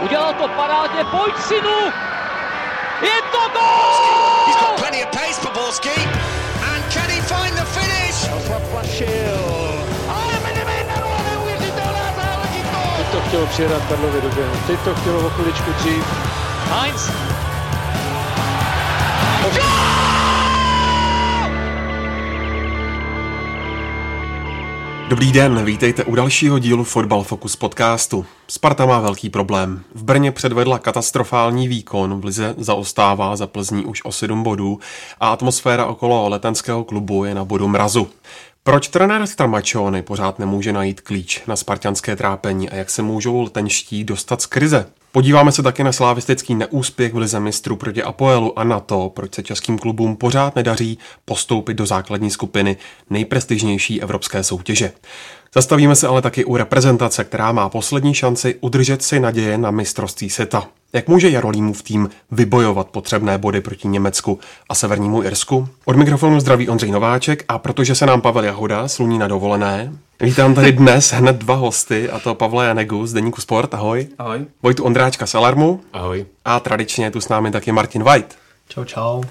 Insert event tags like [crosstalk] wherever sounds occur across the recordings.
Udělal to parádně, pojď synu! Je to gol! He's got plenty of pace for Borski. And can he find the finish? Ale Medemena, neuvěřitelná záležitost! Teď to chtělo přijedat Karlově do běhu. Teď to chtělo o chviličku dřív. Heinz, Dobrý den, vítejte u dalšího dílu Fotbal Focus podcastu. Sparta má velký problém. V Brně předvedla katastrofální výkon, v Lize zaostává za Plzní už o 7 bodů a atmosféra okolo letenského klubu je na bodu mrazu. Proč trenér Stramačony pořád nemůže najít klíč na spartianské trápení a jak se můžou letenští dostat z krize? Podíváme se taky na slavistický neúspěch v lize mistrů proti Apoelu a na to, proč se českým klubům pořád nedaří postoupit do základní skupiny nejprestižnější evropské soutěže. Zastavíme se ale taky u reprezentace, která má poslední šanci udržet si naděje na mistrovství světa. Jak může Jarolímův tým vybojovat potřebné body proti Německu a Severnímu Irsku? Od mikrofonu zdraví Ondřej Nováček a protože se nám Pavel Jahoda sluní na dovolené, vítám tady [laughs] dnes hned dva hosty, a to Pavla Janegu z Deníku Sport, ahoj. Ahoj. Vojtu Ondráčka z Alarmu Ahoj. a tradičně je tu s námi taky Martin White. Čau, čau.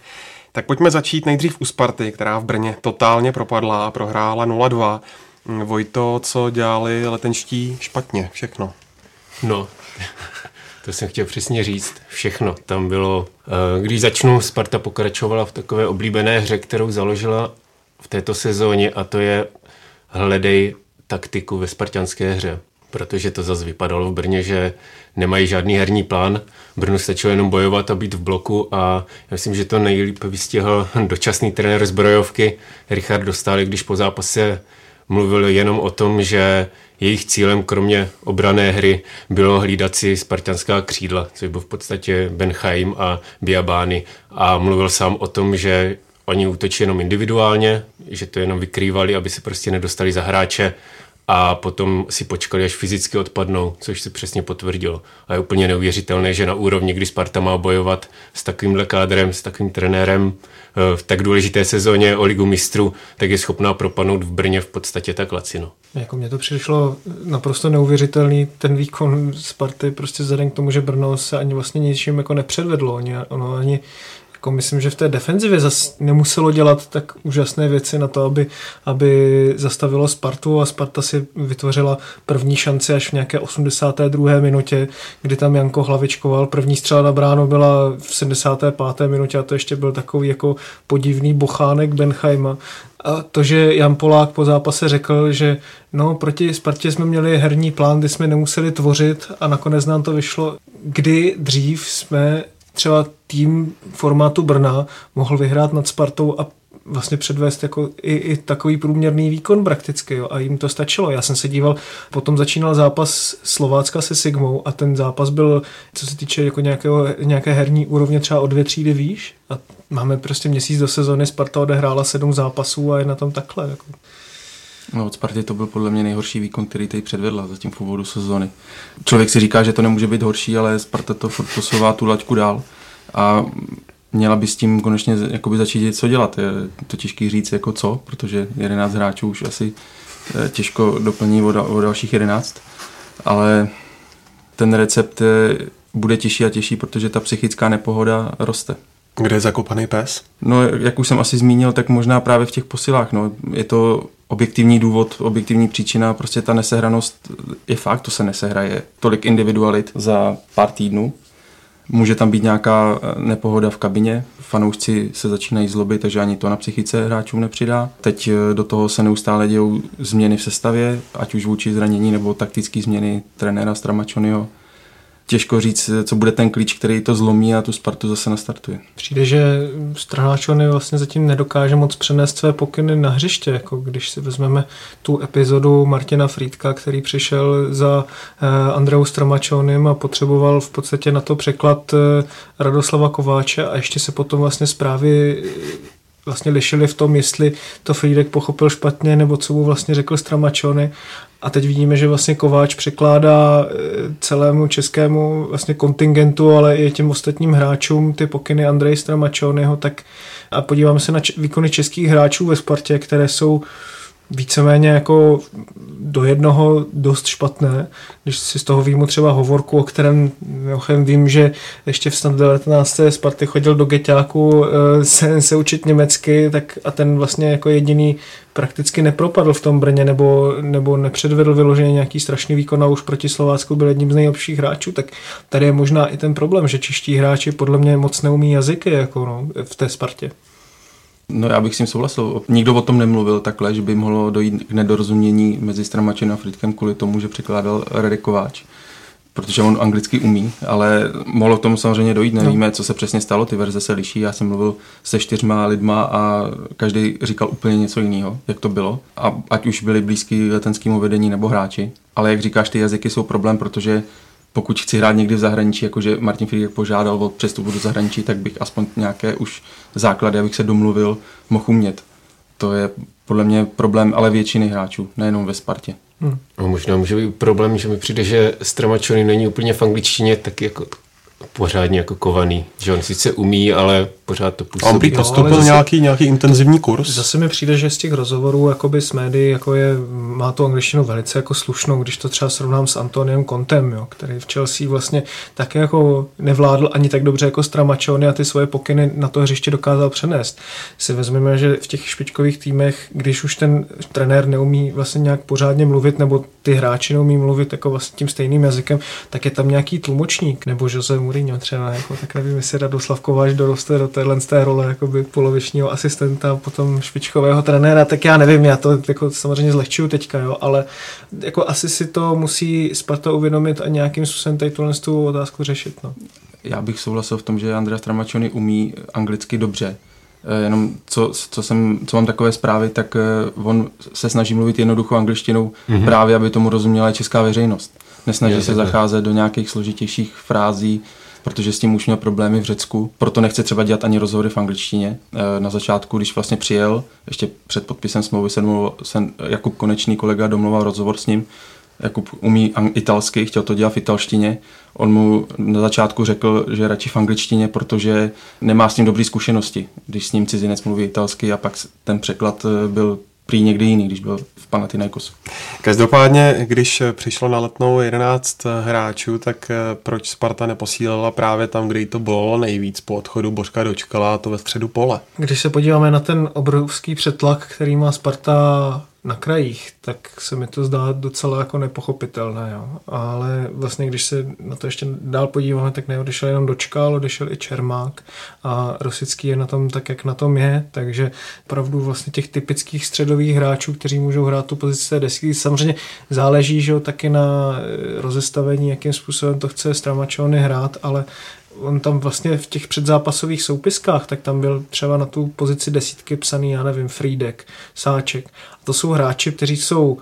Tak pojďme začít nejdřív u Sparty, která v Brně totálně propadla a prohrála 0-2. Vojto, co dělali letenští špatně, všechno. No, [laughs] to jsem chtěl přesně říct. Všechno. Tam bylo, eh, když začnu, Sparta pokračovala v takové oblíbené hře, kterou založila v této sezóně a to je hledej taktiku ve spartianské hře. Protože to zase vypadalo v Brně, že nemají žádný herní plán. Brnu stačilo jenom bojovat a být v bloku a já myslím, že to nejlíp vystihl [laughs] dočasný trenér zbrojovky Richard Dostály, když po zápase mluvil jenom o tom, že jejich cílem kromě obrané hry bylo hlídat si spartanská křídla, což byl v podstatě Benchaim a Biabány a mluvil sám o tom, že oni útočí jenom individuálně, že to jenom vykrývali, aby se prostě nedostali za hráče a potom si počkali, až fyzicky odpadnou, což se přesně potvrdilo. A je úplně neuvěřitelné, že na úrovni, kdy Sparta má bojovat s takovýmhle kádrem, s takovým trenérem v tak důležité sezóně o ligu mistrů, tak je schopná propadnout v Brně v podstatě tak lacino. Jako mně to přišlo naprosto neuvěřitelný, ten výkon Sparty, prostě vzhledem k tomu, že Brno se ani vlastně ničím jako nepředvedlo. Ono ani jako myslím, že v té defenzivě zas nemuselo dělat tak úžasné věci na to, aby, aby zastavilo Spartu a Sparta si vytvořila první šanci až v nějaké 82. minutě, kdy tam Janko hlavičkoval. První střela na bránu byla v 75. minutě a to ještě byl takový jako podivný bochánek Benchheima. A to, že Jan Polák po zápase řekl, že no, proti Spartě jsme měli herní plán, kdy jsme nemuseli tvořit a nakonec nám to vyšlo. Kdy dřív jsme třeba tým formátu Brna mohl vyhrát nad Spartou a vlastně předvést jako i, i takový průměrný výkon prakticky jo, a jim to stačilo. Já jsem se díval, potom začínal zápas Slovácka se Sigmou a ten zápas byl, co se týče jako nějakého, nějaké herní úrovně třeba o dvě třídy výš a máme prostě měsíc do sezóny, Sparta odehrála sedm zápasů a je na tom takhle. Jako. No, od Sparty to byl podle mě nejhorší výkon, který tady předvedla zatím v úvodu sezóny. Člověk si říká, že to nemůže být horší, ale Sparta to furt posouvá tu laťku dál a měla by s tím konečně jakoby začít co dělat. Je to těžký říct jako co, protože 11 hráčů už asi eh, těžko doplní o, o dalších 11, ale ten recept eh, bude těžší a těžší, protože ta psychická nepohoda roste. Kde je zakopaný pes? No, jak už jsem asi zmínil, tak možná právě v těch posilách. No. Je to objektivní důvod, objektivní příčina, prostě ta nesehranost je fakt, to se nesehraje tolik individualit za pár týdnů. Může tam být nějaká nepohoda v kabině, fanoušci se začínají zlobit, takže ani to na psychice hráčům nepřidá. Teď do toho se neustále dějou změny v sestavě, ať už vůči zranění nebo taktické změny trenéra Stramačonyho těžko říct, co bude ten klíč, který to zlomí a tu Spartu zase nastartuje. Přijde, že Strháčony vlastně zatím nedokáže moc přenést své pokyny na hřiště, jako když si vezmeme tu epizodu Martina Frýdka, který přišel za eh, Andreou Stramačonem a potřeboval v podstatě na to překlad eh, Radoslava Kováče a ještě se potom vlastně zprávy vlastně lišili v tom, jestli to Friedek pochopil špatně, nebo co mu vlastně řekl Stramačony. A teď vidíme, že vlastně Kováč překládá e, celému českému vlastně kontingentu, ale i těm ostatním hráčům ty pokyny Andrej Stramačonyho, tak a podíváme se na č- výkony českých hráčů ve Spartě, které jsou víceméně jako do jednoho dost špatné. Když si z toho výjimu třeba hovorku, o kterém mimochodem vím, že ještě v snad 19. Sparty chodil do Geťáku eh, se, se učit německy, tak a ten vlastně jako jediný prakticky nepropadl v tom Brně nebo, nebo nepředvedl vyloženě nějaký strašný výkon a už proti Slovácku byl jedním z nejlepších hráčů, tak tady je možná i ten problém, že čeští hráči podle mě moc neumí jazyky jako no, v té Spartě. No já bych s tím souhlasil. Nikdo o tom nemluvil takhle, že by mohlo dojít k nedorozumění mezi Stramačem a Fritkem kvůli tomu, že překládal Radek Kováč. Protože on anglicky umí, ale mohlo k tomu samozřejmě dojít, nevíme, no. co se přesně stalo, ty verze se liší, já jsem mluvil se čtyřma lidma a každý říkal úplně něco jiného, jak to bylo, a ať už byli blízký letenskému vedení nebo hráči, ale jak říkáš, ty jazyky jsou problém, protože pokud chci hrát někdy v zahraničí, jakože Martin Friedrich požádal o přestupu do zahraničí, tak bych aspoň nějaké už základy, abych se domluvil, mohl umět. To je podle mě problém ale většiny hráčů, nejenom ve Spartě. Hmm. A možná může být problém, že mi přijde, že Stramačony není úplně v angličtině tak jako pořádně jako kovaný. Že on sice umí, ale pořád to působí. A on prý podstoupil zase, nějaký, nějaký intenzivní kurz. Zase mi přijde, že z těch rozhovorů jakoby s médií jako je, má to angličtinu velice jako slušnou, když to třeba srovnám s Antoniem Contem, jo, který v Chelsea vlastně také jako nevládl ani tak dobře jako Stramačony a ty svoje pokyny na to hřiště dokázal přenést. Si vezmeme, že v těch špičkových týmech, když už ten trenér neumí vlastně nějak pořádně mluvit, nebo ty hráči neumí mluvit jako vlastně tím stejným jazykem, tak je tam nějaký tlumočník, nebo Jose Mourinho třeba, jako, tak nevím, jestli Radoslav Kováč doroste do téhle z té role jakoby polovičního asistenta, potom špičkového trenéra, tak já nevím, já to jako samozřejmě zlehčuju teďka, jo, ale jako asi si to musí Sparta uvědomit a nějakým způsobem tady tuhle tu otázku řešit. No. Já bych souhlasil v tom, že Andrea Stramačony umí anglicky dobře, eh, jenom co, co, jsem, co mám takové zprávy, tak eh, on se snaží mluvit jednoduchou angličtinou mm-hmm. právě, aby tomu rozuměla česká veřejnost. Nesnaží je, se zacházet do nějakých složitějších frází, protože s tím už měl problémy v Řecku, proto nechce třeba dělat ani rozhovory v angličtině. Eh, na začátku, když vlastně přijel, ještě před podpisem smlouvy se mluvil, jsem, Jakub Konečný kolega domluval rozhovor s ním, Jakub umí italsky, chtěl to dělat v italštině. On mu na začátku řekl, že radši v angličtině, protože nemá s ním dobré zkušenosti, když s ním cizinec mluví italsky a pak ten překlad eh, byl prý někdy jiný, když byl v Panathinaikosu. Každopádně, když přišlo na letnou 11 hráčů, tak eh, proč Sparta neposílala právě tam, kde jí to bylo nejvíc po odchodu Božka dočkala, a to ve středu pole? Když se podíváme na ten obrovský přetlak, který má Sparta na krajích, tak se mi to zdá docela jako nepochopitelné. Jo. Ale vlastně, když se na to ještě dál podíváme, tak neodešel jenom Dočkal, odešel i Čermák a Rosický je na tom tak, jak na tom je, takže opravdu vlastně těch typických středových hráčů, kteří můžou hrát tu pozici té desky, samozřejmě záleží, že jo, taky na eh, rozestavení, jakým způsobem to chce Stramačony hrát, ale on tam vlastně v těch předzápasových soupiskách, tak tam byl třeba na tu pozici desítky psaný, já nevím, Friedek, Sáček. A to jsou hráči, kteří jsou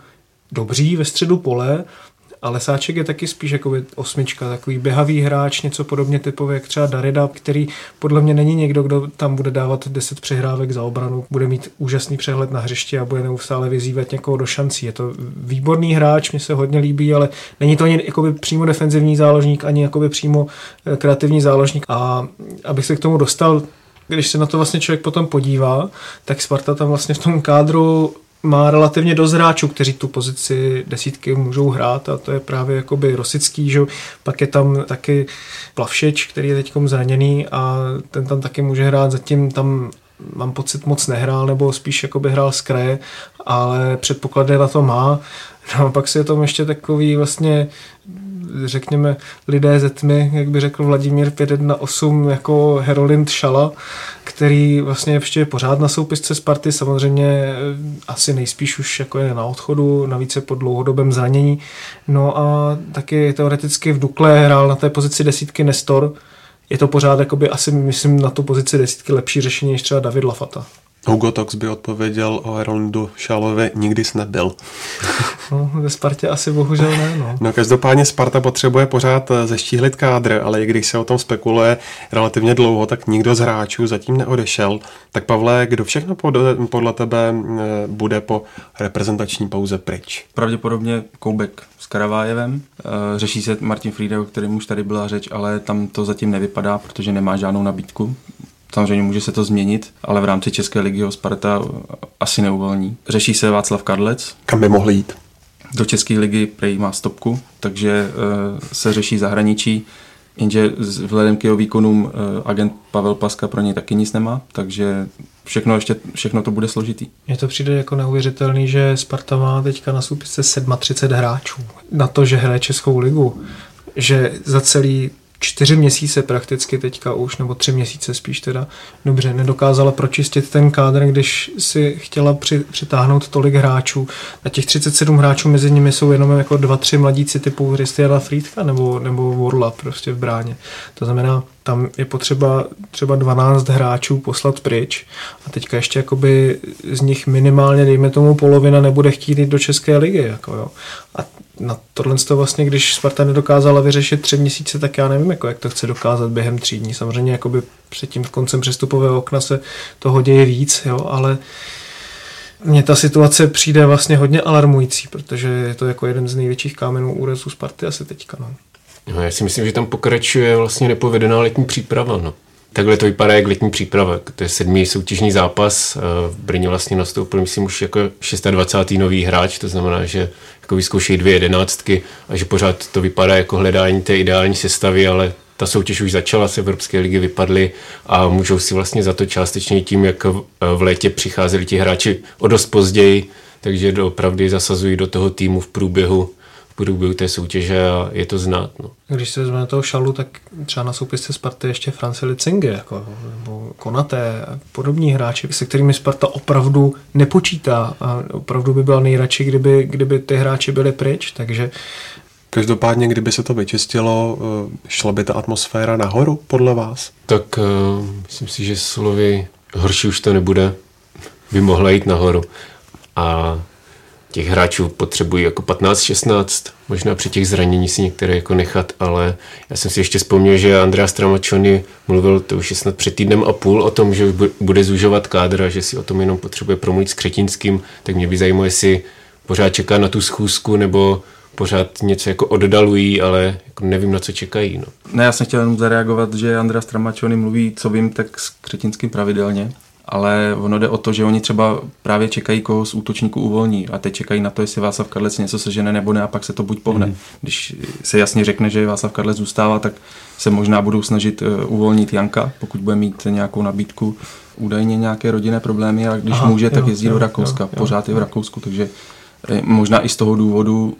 dobří ve středu pole, ale Sáček je taky spíš jako osmička, takový běhavý hráč, něco podobně typově jak třeba Darida, který podle mě není někdo, kdo tam bude dávat 10 přihrávek za obranu, bude mít úžasný přehled na hřiště a bude neustále vyzývat někoho do šancí. Je to výborný hráč, mě se hodně líbí, ale není to ani jakoby přímo defenzivní záložník, ani jakoby přímo eh, kreativní záložník. A abych se k tomu dostal, když se na to vlastně člověk potom podívá, tak Sparta tam vlastně v tom kádru má relativně dost hráčů, kteří tu pozici desítky můžou hrát a to je právě jakoby Rosický, že? pak je tam taky Plavšič, který je teď zraněný a ten tam taky může hrát, zatím tam mám pocit moc nehrál, nebo spíš jakoby hrál z kraje, ale předpoklady na to má. No a pak si je tam ještě takový vlastně řekněme, lidé ze tmy, jak by řekl Vladimír 518, jako Herolind Šala, který vlastně ještě je pořád na soupisce Sparty, samozřejmě eh, asi nejspíš už jako je na odchodu, navíc je po dlouhodobém zranění. No a taky teoreticky v Dukle hrál na té pozici desítky Nestor, je to pořád jakoby asi myslím na tu pozici desítky lepší řešení než třeba David Lafata. Hugo Tox by odpověděl o Eroldu Šalovi, nikdy jsi nebyl. No, ve Spartě asi bohužel ne. No. no každopádně Sparta potřebuje pořád eh, zeštíhlit kádr, ale i když se o tom spekuluje relativně dlouho, tak nikdo z hráčů zatím neodešel. Tak Pavle, kdo všechno podle tebe eh, bude po reprezentační pauze pryč? Pravděpodobně Koubek s Karavájevem. Eh, řeší se Martin Friedel, který už tady byla řeč, ale tam to zatím nevypadá, protože nemá žádnou nabídku Samozřejmě může se to změnit, ale v rámci České ligy ho Sparta asi neuvolní. Řeší se Václav Kadlec. Kam by mohl jít? Do České ligy prej má stopku, takže se řeší zahraničí. Jenže vzhledem k jeho výkonům agent Pavel Paska pro něj taky nic nemá, takže všechno, ještě, všechno to bude složitý. Mně to přijde jako neuvěřitelný, že Sparta má teďka na soupisce 37 hráčů. Na to, že hraje Českou ligu, že za celý čtyři měsíce prakticky teďka už, nebo tři měsíce spíš teda, dobře, nedokázala pročistit ten kádr, když si chtěla při, přitáhnout tolik hráčů. A těch 37 hráčů mezi nimi jsou jenom jako dva, tři mladíci typu Christiana Friedka nebo, nebo Vorla prostě v bráně. To znamená, tam je potřeba třeba 12 hráčů poslat pryč a teďka ještě jakoby z nich minimálně, dejme tomu, polovina nebude chtít jít do České ligy. Jako jo. A na tohle to vlastně, když Sparta nedokázala vyřešit tři měsíce, tak já nevím, jako jak to chce dokázat během tří dní. Samozřejmě jakoby před tím koncem přestupového okna se toho děje víc, jo, ale mně ta situace přijde vlastně hodně alarmující, protože je to jako jeden z největších kámenů úrazu Sparty asi teďka. No. No, já si myslím, že tam pokračuje vlastně nepovedená letní příprava. No. Takhle to vypadá jak letní příprava. To je sedmý soutěžní zápas. V Brně vlastně nastoupil, myslím, už jako 26. nový hráč, to znamená, že jako vyzkoušejí dvě jedenáctky a že pořád to vypadá jako hledání té ideální sestavy, ale ta soutěž už začala, z Evropské ligy vypadly a můžou si vlastně za to částečně tím, jak v létě přicházeli ti hráči o dost později, takže opravdu zasazují do toho týmu v průběhu průběhu té soutěže a je to znát. No. Když se vezmeme toho šalu, tak třeba na soupisce Sparty ještě France Licinge, jako, nebo Konaté a podobní hráči, se kterými Sparta opravdu nepočítá a opravdu by byla nejradši, kdyby, kdyby ty hráči byli pryč, takže Každopádně, kdyby se to vyčistilo, eh, šla by ta atmosféra nahoru, podle vás? Tak uh, myslím si, že slovy horší už to nebude, by mohla jít nahoru. A těch hráčů potřebují jako 15-16, možná při těch zranění si některé jako nechat, ale já jsem si ještě vzpomněl, že Andrea Stramačony mluvil to už je snad před týdnem a půl o tom, že bude zužovat kádra, že si o tom jenom potřebuje promluvit s Křetinským, tak mě by zajímalo, jestli pořád čeká na tu schůzku, nebo pořád něco jako oddalují, ale jako nevím, na co čekají. No. Ne, já jsem chtěl jenom zareagovat, že Andrea Stramačony mluví, co vím, tak s Křetinským pravidelně ale ono jde o to, že oni třeba právě čekají, koho z útočníků uvolní a teď čekají na to, jestli Václav Kadlec něco sežene nebo ne a pak se to buď pohne. Mm. Když se jasně řekne, že Václav Kadlec zůstává, tak se možná budou snažit uh, uvolnit Janka, pokud bude mít nějakou nabídku, údajně nějaké rodinné problémy a když Aha, může, tak jezdí jo, do Rakouska, jo, jo, pořád jo. je v Rakousku, takže eh, možná i z toho důvodu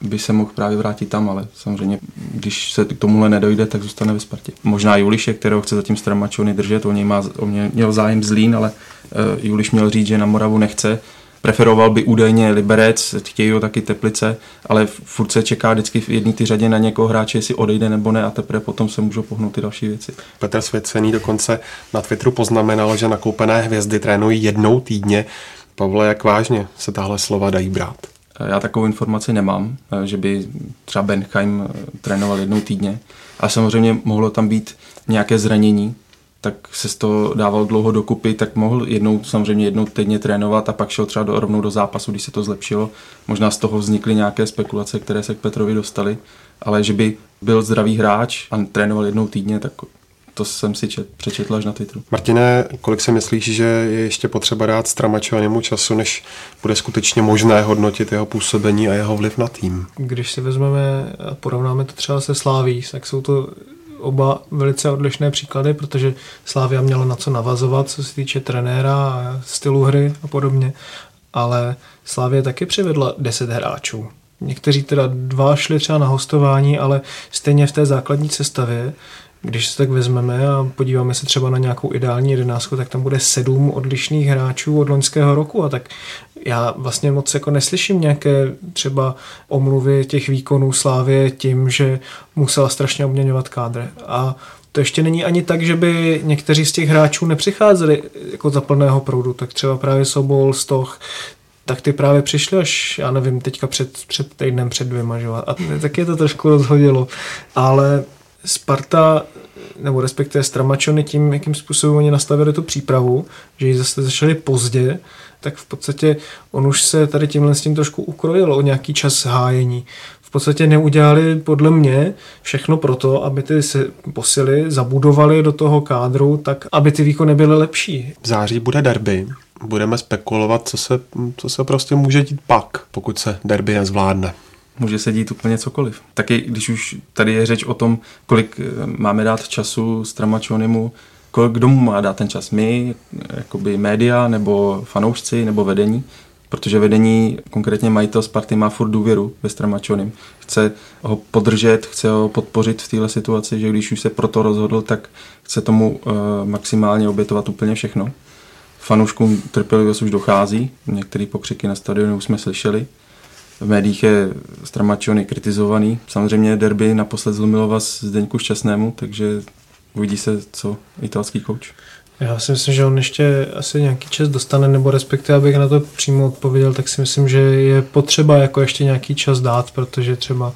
by se mohl právě vrátit tam, ale samozřejmě, když se k tomuhle nedojde, tak zůstane ve Spartě. Možná Juliše, kterého chce zatím Stramačony držet, o něj má, o mě měl zájem Zlín, ale uh, Juliš měl říct, že na Moravu nechce. Preferoval by údajně Liberec, chtějí ho taky Teplice, ale furt se čeká vždycky v jedné ty řadě na někoho hráče, jestli odejde nebo ne a teprve potom se můžou pohnout ty další věci. Petr Svěcený dokonce na Twitteru poznamenal, že nakoupené hvězdy trénují jednou týdně. Pavle, jak vážně se tahle slova dají brát? Já takovou informaci nemám, eh, že by třeba Benheim eh, trénoval jednou týdně. A samozřejmě mohlo tam být nějaké zranění, tak se z toho dával dlouho dokupy, tak mohl jednou, samozřejmě jednou týdně trénovat a pak šel třeba do, rovnou do zápasu, když se to zlepšilo. Možná z toho vznikly nějaké spekulace, které se k Petrovi dostaly, ale že by byl zdravý hráč a trénoval jednou týdně, tak to jsem si čet, přečetl až na Twitteru. Martine, kolik si myslíš, že je ještě potřeba dát Stramačovanému času, než bude skutečně možné hodnotit jeho působení a jeho vliv na tým? Když si vezmeme a porovnáme to třeba se Sláví, tak jsou to oba velice odlišné příklady, protože Slávia měla na co navazovat, co se týče trenéra a stylu hry a podobně, ale Slávia taky přivedla 10 hráčů. Někteří teda dva šli třeba na hostování, ale stejně v té základní sestavě když se tak vezmeme a podíváme se třeba na nějakou ideální jedenáctku, tak tam bude sedm odlišných hráčů od loňského roku a tak já vlastně moc jako neslyším nějaké třeba omluvy těch výkonů Slávě tím, že musela strašně obměňovat kádr. A to ještě není ani tak, že by někteří z těch hráčů nepřicházeli jako za plného proudu, tak třeba právě Sobol, Stoch, tak ty právě přišli až, já nevím, teďka před, před týdnem, před dvěma, že? A taky to trošku rozhodilo. Ale Sparta, nebo respektive Stramačony tím, jakým způsobem oni nastavili tu přípravu, že ji zase začali pozdě, tak v podstatě on už se tady tímhle s tím trošku ukrojil o nějaký čas hájení. v podstatě neudělali podle mě všechno pro to, aby ty posily zabudovali do toho kádru, tak aby ty výkony byly lepší. V září bude derby. Budeme spekulovat, co se, co se prostě může dít pak, pokud se derby nezvládne může se dít úplně cokoliv. Taky když už tady je řeč o tom, kolik eh, máme dát času Stramačonimu, kolik kdo mu má dát ten čas? My, jakoby média, nebo fanoušci, nebo vedení? Protože vedení, konkrétně majitel Sparty, má furt důvěru ve Stramačonim. Chce ho podržet, chce ho podpořit v této situaci, že když už se proto rozhodl, tak chce tomu uh, maximálně obětovat úplně všechno. Fanouškům trpělivost už dochází, některé pokřiky na stadionu už jsme slyšeli v médiích je Stramačony kritizovaný. Samozřejmě derby naposled zlomilo vás Zdeňku Šťastnému, takže uvidí se, co italský kouč. Já si myslím, že on ještě asi nějaký čas dostane, nebo respektive, abych na to přímo odpověděl, tak si myslím, že je potřeba jako ještě nějaký čas dát, protože třeba,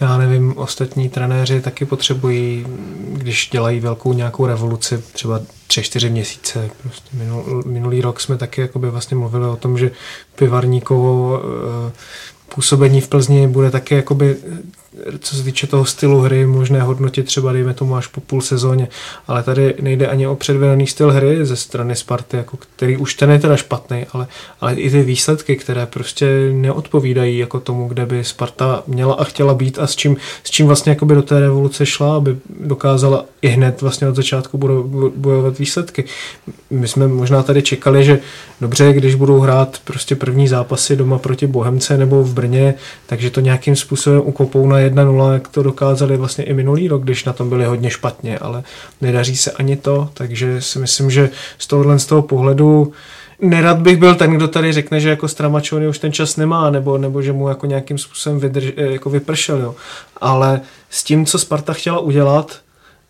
já nevím, ostatní trenéři taky potřebují, když dělají velkou nějakou revoluci, třeba tři, čtyři měsíce. Prostě minul, minulý rok jsme taky jakoby vlastně mluvili o tom, že Pivarníkovo eh, působení v Plzni bude taky jakoby co se týče toho stylu hry, možné hodnotit třeba, dejme tomu až po půl sezóně, ale tady nejde ani o předvedený styl hry ze strany Sparty, jako který už ten je teda špatný, ale, ale i ty výsledky, které prostě neodpovídají jako tomu, kde by Sparta měla a chtěla být a s čím, s čím vlastně jakoby do té revoluce šla, aby dokázala i hned vlastně od začátku bojovat výsledky. My jsme možná tady čekali, že dobře, když budou hrát prostě první zápasy doma proti Bohemce nebo v Brně, takže to nějakým způsobem ukopou na 1-0, jak to dokázali vlastně i minulý rok, když na tom byli hodně špatně, ale nedaří se ani to, takže si myslím, že z tohohle z toho pohledu nerad bych byl ten, kdo tady řekne, že jako Stramačony už ten čas nemá, nebo, nebo že mu jako nějakým způsobem vydrž, eh, jako vypršel, jo. Ale s tím, co Sparta chtěla udělat,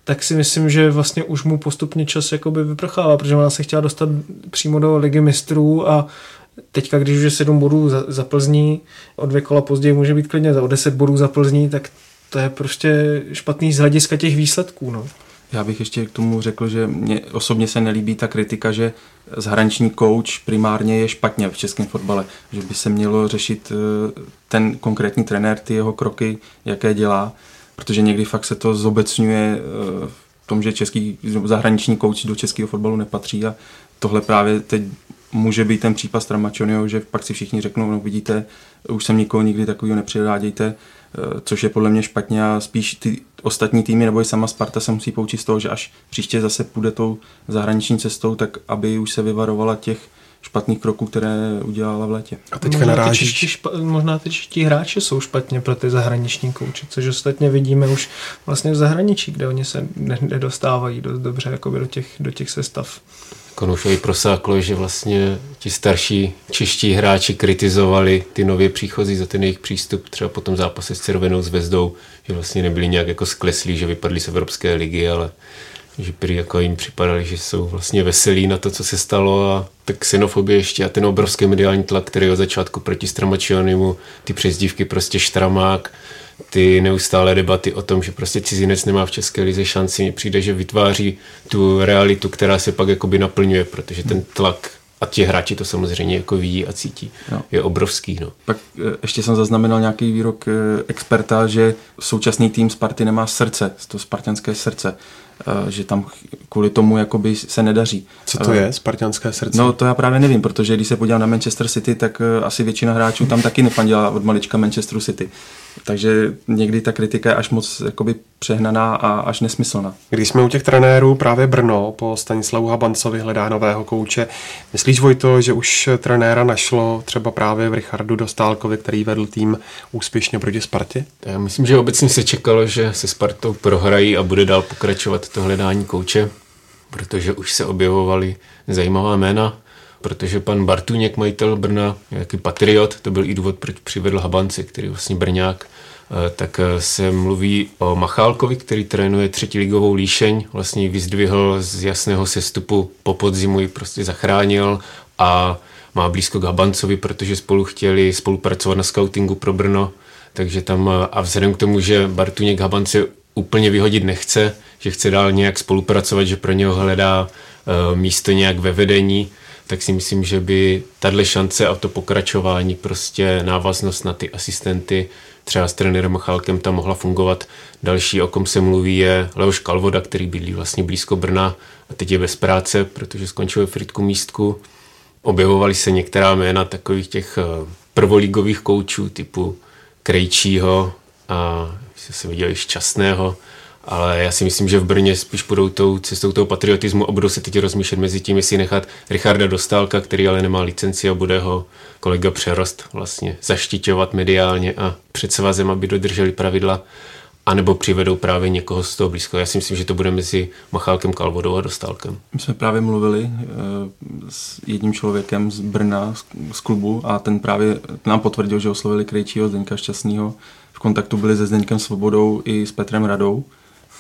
tak si myslím, že vlastně už mu postupně čas jakoby vyprchává, protože ona se chtěla dostat přímo do ligy mistrů a teďka, když už je 7 bodů za, za Plzní, o dvě kola později může být klidně za o 10 bodů za Plzní, tak to je prostě špatný z hlediska těch výsledků. No. Já bych ještě k tomu řekl, že mě osobně se nelíbí ta kritika, že zahraniční kouč primárně je špatně v českém fotbale, že by se mělo řešit eh, ten konkrétní trenér, ty jeho kroky, jaké dělá, protože někdy fakt se to zobecňuje eh, v tom, že český zahraniční kouč do českého fotbalu nepatří a tohle právě teď může být ten případ Stramačonio, že pak si všichni řeknou, no vidíte, už jsem nikoho nikdy takového nepřivádějte, eh, což je podle mě špatně a spíš ty ostatní týmy nebo i sama Sparta se musí poučit z toho, že až příště zase půjde tou zahraniční cestou, tak aby už se vyvarovala těch špatných kroků, které udělala v létě. A teďka možná narážíš... Ty špa, možná ty čeští hráči jsou špatně pro ty zahraniční kouče, což ostatně vidíme už vlastně v zahraničí, kde oni se nedostávají dost dobře jakoby do, těch, do těch sestav. Konušovi prosáklo, že vlastně ti starší čeští hráči kritizovali ty nově příchozí za ten jejich přístup, třeba po tom zápase s Červenou zvezdou, že vlastně nebyli nějak jako skleslí, že vypadli z Evropské ligy, ale že prý jako jim připadali, že jsou vlastně veselí na to, co se stalo a tak xenofobie ještě a ten obrovský mediální tlak, který od začátku proti Stramačionimu, ty přezdívky prostě štramák, ty neustále debaty o tom, že prostě cizinec nemá v České lize šanci, mně přijde, že vytváří tu realitu, která se pak jakoby naplňuje, protože ten tlak a ti hráči to samozřejmě jako vidí a cítí. No. Je obrovský. No. Pak eh, ještě jsem zaznamenal nějaký výrok eh, experta, že současný tým Sparty nemá srdce, to spartanské srdce. Eh, že tam kvůli tomu jakoby se nedaří. Co to je, spartianské srdce? No to já právě nevím, protože když se podívám na Manchester City, tak eh, asi většina hráčů tam taky nefandila od malička Manchesteru City. Takže někdy ta kritika je až moc jakoby přehnaná a až nesmyslná. Když jsme u těch trenérů, právě Brno po Stanislavu Habancovi hledá nového kouče. Myslíš, Vojto, že už trenéra našlo třeba právě v Richardu Dostálkovi, který vedl tým úspěšně proti Spartě? Já myslím, že obecně se čekalo, že se Spartou prohrají a bude dál pokračovat to hledání kouče, protože už se objevovaly zajímavá jména, protože pan Bartuněk, majitel Brna, jaký patriot, to byl i důvod, proč přivedl Habance, který vlastně Brňák, eh, tak eh, se mluví o Machálkovi, který trénuje třetí ligovou líšeň, vlastně ji vyzdvihl z jasného sestupu po podzimu, ji prostě zachránil a má blízko k Habancovi, protože spolu chtěli spolupracovat na scoutingu pro Brno, takže tam eh, a vzhledem k tomu, že Bartuněk Habance úplně vyhodit nechce, že chce dál nějak spolupracovat, že pro něho hledá místo nějak ve vedení, tak si myslím, že by tahle šance a to pokračování, prostě návaznost na ty asistenty, třeba s trenérem Machálkem tam mohla fungovat. Další, o kom se mluví, je Leoš Kalvoda, který bydlí vlastně blízko Brna a teď je bez práce, protože skončil v Fritku místku. Objevovaly se některá jména takových těch eh, prvoligových koučů typu Krejčího a se viděli šťastného, ale já si myslím, že v Brně spíš budou tou cestou toho patriotismu a budou se teď rozmýšlet mezi tím, jestli nechat Richarda Dostálka, který ale nemá licenci a bude ho kolega Přerost vlastně zaštiťovat mediálně a před svazem, aby dodrželi pravidla, anebo přivedou právě někoho z toho blízko. Já si myslím, že to bude mezi Machálkem Kalvodou a Dostálkem. My jsme právě mluvili e, s jedním člověkem z Brna, z, z klubu a ten právě nám potvrdil, že oslovili Krejčího Zdeňka Šťastného. V kontaktu byli se Zdeňkem Svobodou i s Petrem Radou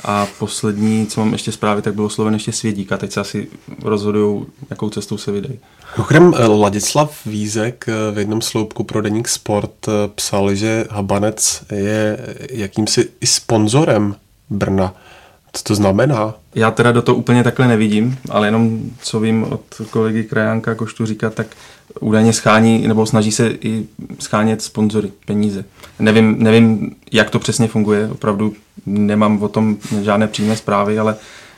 a poslední, co mám ještě zprávy, tak bylo sloven ještě Svědík a teď se asi rozhodují, jakou cestou se vydají. Mimochodem Ladislav Vízek eh, v jednom sloupku pro Deník Sport eh, psal, že Habanec je jakýmsi i sponzorem Brna. Co to znamená? Já teda do toho úplně takhle nevidím, ale jenom co vím od kolegy Krajánka Koštu říkat, tak údajně schání, nebo snaží se i schánět sponzory, peníze. Nevím, nevím, jak to přesně funguje, opravdu nemám o tom žádné přímé zprávy, ale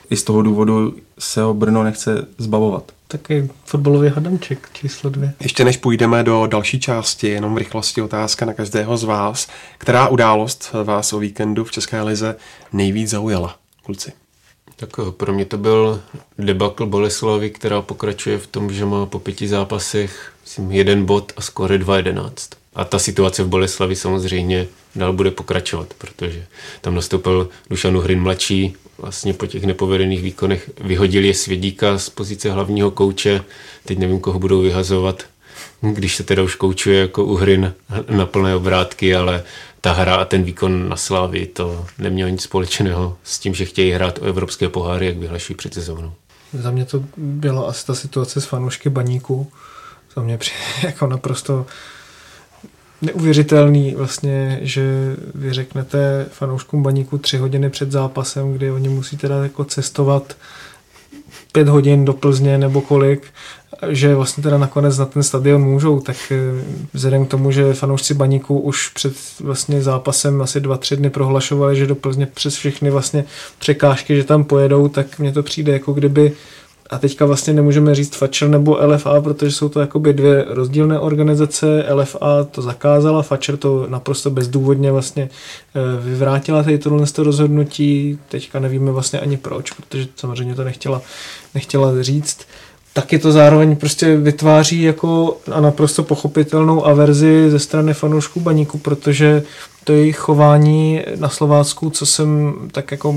i z toho důvodu se ho Brno nechce zbavovat. Taky fotbalový hadamček číslo dvě. Ještě než půjdeme do další části, jenom v rychlosti otázka na každého z vás. Která událost vás o víkendu v České lize nejvíc zaujala, kluci? Tak pro mě to byl debakl Boleslavy, která pokračuje v tom, že má po pěti zápasech myslím, jeden bod a skore 2-11. A ta situace v Boleslavi samozřejmě dál bude pokračovat, protože tam nastoupil Dušan Uhrin mladší, vlastně po těch nepovedených výkonech vyhodili je Svědíka z pozice hlavního kouče, teď nevím, koho budou vyhazovat, když se teda už koučuje jako Uhrin na plné obrátky, ale ta hra a ten výkon na Slávy to nemělo nic společného s tím, že chtějí hrát o evropské poháry, jak vyhlašují před sezónou. Za mě to byla asi ta situace s fanoušky baníku. Za mě přijde [laughs] jako naprosto neuvěřitelný vlastně, že vy řeknete fanouškům baníku tři hodiny před zápasem, kdy oni musí teda jako cestovat pět hodin do Plzně nebo kolik, že vlastně teda nakonec na ten stadion můžou, tak eh, vzhledem k tomu, že fanoušci baníku už před vlastně zápasem asi dva, tři dny prohlašovali, že do Plzně přes všechny vlastně překážky, že tam pojedou, tak mně to přijde jako kdyby a teďka vlastně nemůžeme říct Fatcher nebo LFA, protože jsou to jakoby dvě rozdílné organizace. LFA to zakázala, Fatcher to naprosto bezdůvodně vlastně eh, vyvrátila tady tohle rozhodnutí. Teďka nevíme vlastně ani proč, protože samozřejmě to nechtěla, nechtěla říct taky to zároveň prostě vytváří jako a naprosto pochopitelnou averzi ze strany fanoušků baníku, protože to jejich chování na Slovácku, co jsem tak jako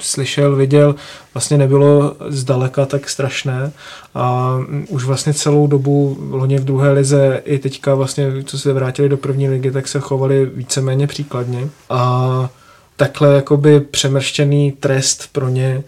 slyšel, viděl, vlastně nebylo zdaleka tak strašné. A už vlastně celou dobu loni v druhé lize i teďka vlastně, co se vrátili do první ligy, tak se chovali víceméně příkladně. A takhle jakoby přemrštěný trest pro ně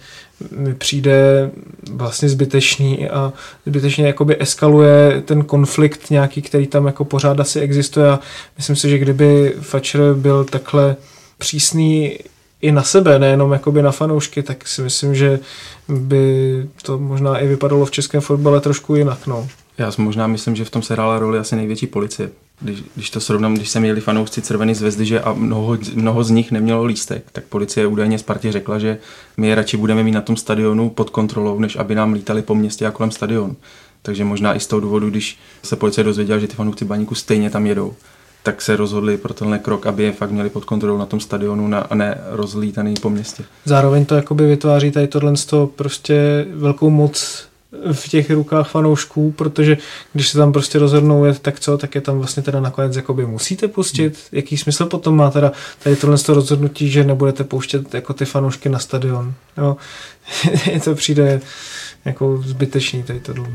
mi přijde vlastně zbytečný a zbytečně jakoby eskaluje ten konflikt nějaký, který tam jako pořád asi existuje a myslím si, že kdyby Fatcher byl takhle přísný i na sebe, nejenom jakoby na fanoušky, tak si myslím, že by to možná i vypadalo v českém fotbale trošku jinak. No. Já možná myslím, že v tom se hrála roli asi největší policie. Když, když to srovnám, když se měli fanoušci Červený zvezdy, že a mnoho, mnoho z nich nemělo lístek, tak policie údajně Spartě řekla, že my je radši budeme mít na tom stadionu pod kontrolou, než aby nám lítali po městě a kolem stadionu. Takže možná i z toho důvodu, když se policie dozvěděla, že ty fanoušci baníku stejně tam jedou, tak se rozhodli pro tenhle krok, aby je fakt měli pod kontrolou na tom stadionu na, a ne rozlítaný po městě. Zároveň to jakoby vytváří tady tohle prostě velkou moc v těch rukách fanoušků, protože když se tam prostě rozhodnou jet, tak co, tak je tam vlastně teda nakonec jakoby musíte pustit. Jaký smysl potom má teda tady tohle rozhodnutí, že nebudete pouštět jako ty fanoušky na stadion. Jo? [laughs] to přijde jako zbytečný tady tohle.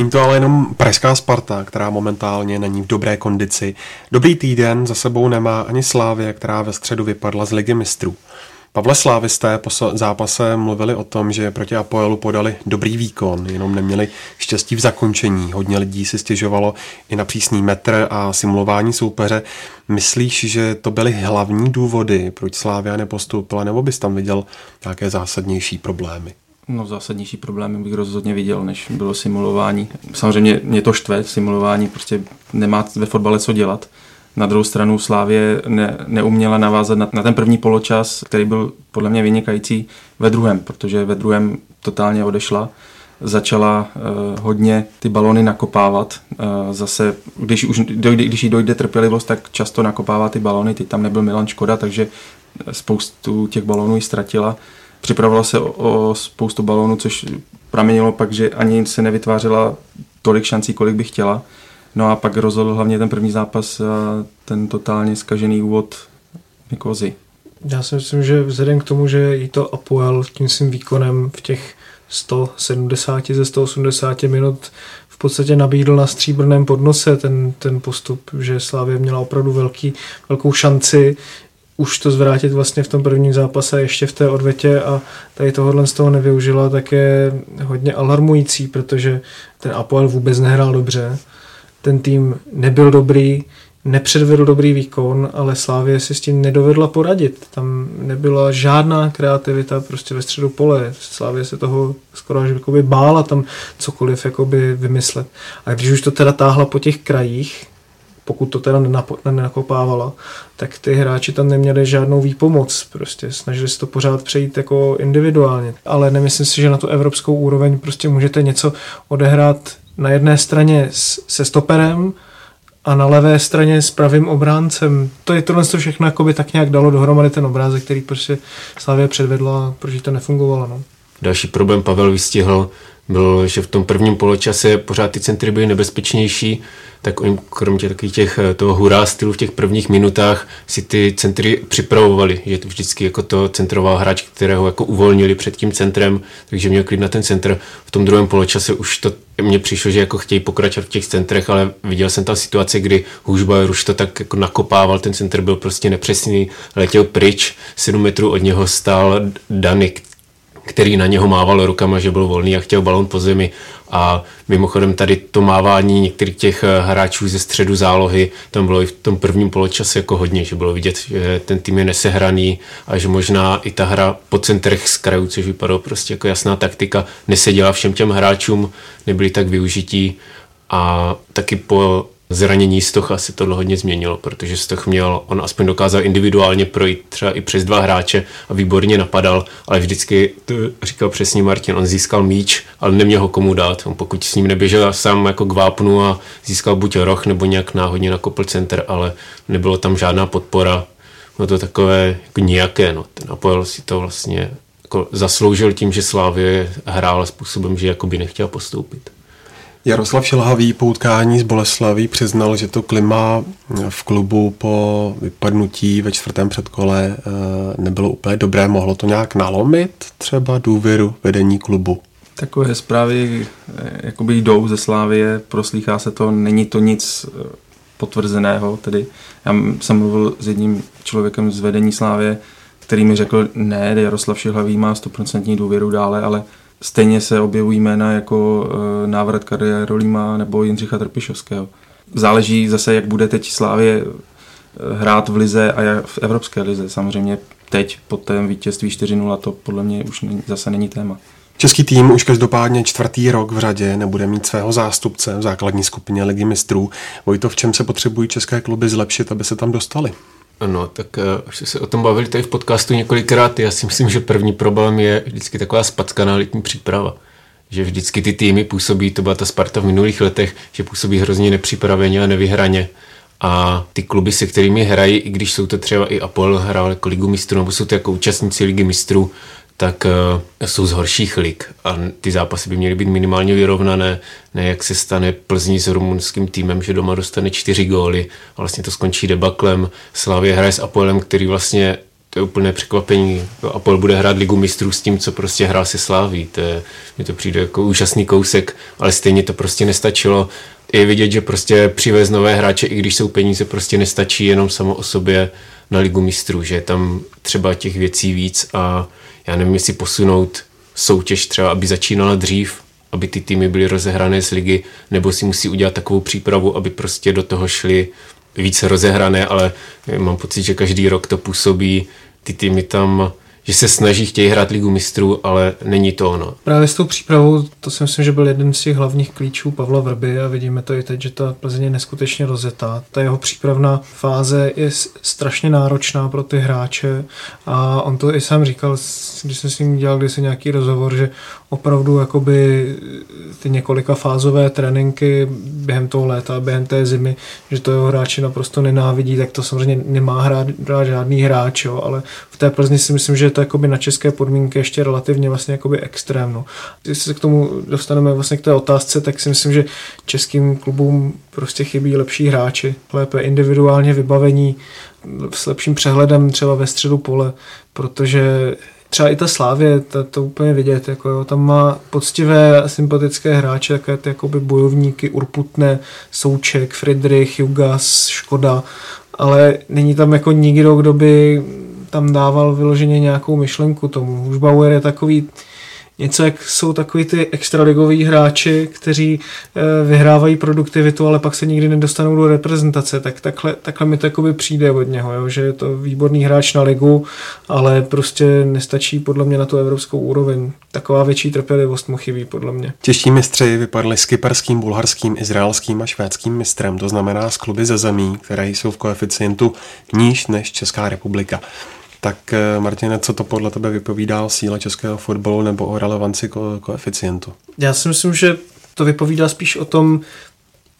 Není to ale jenom pražská Sparta, která momentálně není v dobré kondici. Dobrý týden za sebou nemá ani Slávě, která ve středu vypadla z ligy mistrů. Pavle Slávisté po zápase mluvili o tom, že proti Apoelu podali dobrý výkon, jenom neměli štěstí v zakončení. Hodně lidí si stěžovalo i na přísný metr a simulování soupeře. Myslíš, že to byly hlavní důvody, proč Slávia nepostoupila, nebo bys tam viděl nějaké zásadnější problémy? No zásadnější problémy bych rozhodně viděl, než bylo simulování. Samozřejmě mě to štve, simulování prostě nemá ve fotbale co dělat. Na druhou stranu Slávě ne, neuměla navázat na, na ten první poločas, který byl podle mě vynikající ve druhém, protože ve druhém totálně odešla. Začala uh, hodně ty balony nakopávat. Uh, zase, když, už dojde, když jí dojde trpělivost, tak často nakopává ty balony. Teď tam nebyl Milan Škoda, takže spoustu těch balonů ji ztratila. Připravila se o, o spoustu balonů, což pramenilo pak, že ani se nevytvářela tolik šancí, kolik by chtěla. No a pak rozhodl hlavně ten první zápas a ten totálně skažený úvod Nikozy. Já si myslím, že vzhledem k tomu, že jí to Apoel tím svým výkonem v těch 170 ze 180 minut v podstatě nabídl na stříbrném podnose ten, ten postup, že Slávě měla opravdu velký, velkou šanci už to zvrátit vlastně v tom prvním zápase ještě v té odvetě a tady tohohle z toho nevyužila, tak je hodně alarmující, protože ten Apoel vůbec nehrál dobře ten tým nebyl dobrý, nepředvedl dobrý výkon, ale Slávě si s tím nedovedla poradit. Tam nebyla žádná kreativita prostě ve středu pole. Slávě se toho skoro až jakoby bála tam cokoliv jakoby vymyslet. A když už to teda táhla po těch krajích, pokud to teda nenakopávala, tak ty hráči tam neměli žádnou výpomoc. Prostě snažili se to pořád přejít jako individuálně. Ale nemyslím si, že na tu evropskou úroveň prostě můžete něco odehrát na jedné straně se stoperem a na levé straně s pravým obráncem. To je tohle všechno jakoby tak nějak dalo dohromady ten obrázek, který prostě Slavě předvedla proč to nefungovalo. No. Další problém Pavel vystihl byl, že v tom prvním poločase pořád ty centry byly nebezpečnější, tak oni kromě takových těch, eh, toho hurá stylu v těch prvních minutách si ty centry připravovali, že to vždycky jako to centroval hráč, kterého jako uvolnili před tím centrem, takže měl klid na ten centr. V tom druhém poločase už to mně přišlo, že jako chtějí pokračovat v těch centrech, ale viděl jsem tam situaci, kdy Hůžbajer už to tak jako nakopával, ten centr byl prostě nepřesný, letěl pryč, 7 metrů od něho stál Danik, který na něho mával rukama, že byl volný a chtěl balon po zemi. A mimochodem tady to mávání některých těch eh, hráčů ze středu zálohy, tam bylo i v tom prvním poločase jako hodně, že bylo vidět, že ten tým je nesehraný a že možná i ta hra po centrech z krajů, což vypadalo prostě jako jasná taktika, neseděla všem těm hráčům, nebyli tak využití a taky po zranění Stocha se tohle hodně změnilo, protože Stoch měl, on aspoň dokázal individuálně projít třeba i přes dva hráče a výborně napadal, ale vždycky, to říkal přesně Martin, on získal míč, ale neměl ho komu dát. On pokud s ním neběžel sám jako k vápnu a získal buď roh nebo nějak náhodně nakopl center, ale nebylo tam žádná podpora. No to takové jako nijaké, no. Ten Apoel si to vlastně jako zasloužil tím, že Slávě hrál způsobem, že jako by nechtěl postoupit. Jaroslav Šilhavý po utkání z Boleslaví přiznal, že to klima v klubu po vypadnutí ve čtvrtém předkole eh, nebylo úplně dobré. Mohlo to nějak nalomit třeba důvěru vedení klubu? Takové zprávy eh, jakoby jdou ze Slávie, proslýchá se to, není to nic eh, potvrzeného. Tedy já jsem mluvil s jedním člověkem z vedení Slávě, který mi řekl, ne, Jaroslav Šilhavý má 100% důvěru dále, ale stejně se objevují jména jako uh, návrat Karierolíma nebo Jindřicha Trpišovského. Záleží zase, jak bude teď Slávě eh, hrát v lize a v Evropské lize. Samozřejmě teď po tém vítězství 4-0 to podle mě už není, zase není téma. Český tým už každopádně čtvrtý rok v řadě nebude mít svého zástupce v základní skupině ligy mistrů. Vojto, v čem se potřebují české kluby zlepšit, aby se tam dostali? Ano, tak eh, už se o tom bavili tady v podcastu několikrát. Já si myslím, že první problém je vždycky taková spackaná letní příprava. Že vždycky ty týmy působí, to byla ta Sparta v minulých letech, že působí hrozně nepřipraveně a nevyhraně. A ty kluby, se kterými hrají, i když jsou to třeba i Apol hrál jako ligu mistrů, nebo jsou to jako účastníci ligy mistrů, tak uh, jsou z horších lig a ty zápasy by měly být minimálně vyrovnané, ne jak se stane Plzní s rumunským týmem, že doma dostane čtyři góly a vlastně to skončí debaklem. Slavě hraje s Apolem, který vlastně to je úplné překvapení. Apol bude hrát ligu mistrů s tím, co prostě hrál se Sláví. To je, mi to přijde jako úžasný kousek, ale stejně to prostě nestačilo je vidět, že prostě přivez nové hráče, i když jsou peníze, prostě nestačí jenom samo o sobě na ligu mistrů, že je tam třeba těch věcí víc a já nevím, jestli posunout soutěž třeba, aby začínala dřív, aby ty týmy byly rozehrané z ligy, nebo si musí udělat takovou přípravu, aby prostě do toho šli více rozehrané, ale mám pocit, že každý rok to působí, ty týmy tam že se snaží, chtějí hrát ligu mistrů, ale není to ono. Právě s tou přípravou, to si myslím, že byl jeden z těch hlavních klíčů Pavla Vrby a vidíme to i teď, že ta Plzeň je neskutečně rozetá. Ta jeho přípravná fáze je strašně náročná pro ty hráče a on to i sám říkal, když jsem s ním dělal kdysi nějaký rozhovor, že opravdu jakoby ty několika fázové tréninky během toho léta, během té zimy, že to jeho hráči naprosto nenávidí, tak to samozřejmě nemá hrát, hrát žádný hráč, jo, ale v té Plzni si myslím, že to jakoby na české podmínky ještě relativně vlastně jakoby extrémno. No. Když se k tomu dostaneme vlastně k té otázce, tak si myslím, že českým klubům prostě chybí lepší hráči, lépe individuálně vybavení, s lepším přehledem třeba ve středu pole, protože třeba i ta Slávě, to, to úplně vidět, jako jo, tam má poctivé a sympatické hráče, také ty jakoby bojovníky, Urputné, Souček, Friedrich, Jugas, Škoda, ale není tam jako nikdo, kdo by tam dával vyloženě nějakou myšlenku tomu. Už Bauer je takový něco, jak jsou takový ty extraligoví hráči, kteří e, vyhrávají produktivitu, ale pak se nikdy nedostanou do reprezentace, tak takhle, takhle mi to jakoby přijde od něho, jo? že je to výborný hráč na ligu, ale prostě nestačí podle mě na tu evropskou úroveň. Taková větší trpělivost mu chybí podle mě. Čeští mistři vypadli s kyperským, bulharským, izraelským a švédským mistrem, to znamená z kluby ze zemí, které jsou v koeficientu níž než Česká republika. Tak eh, Martine, co to podle tebe vypovídá o síle českého fotbalu nebo o relevanci ko- koeficientu? Já si myslím, že to vypovídá spíš o tom,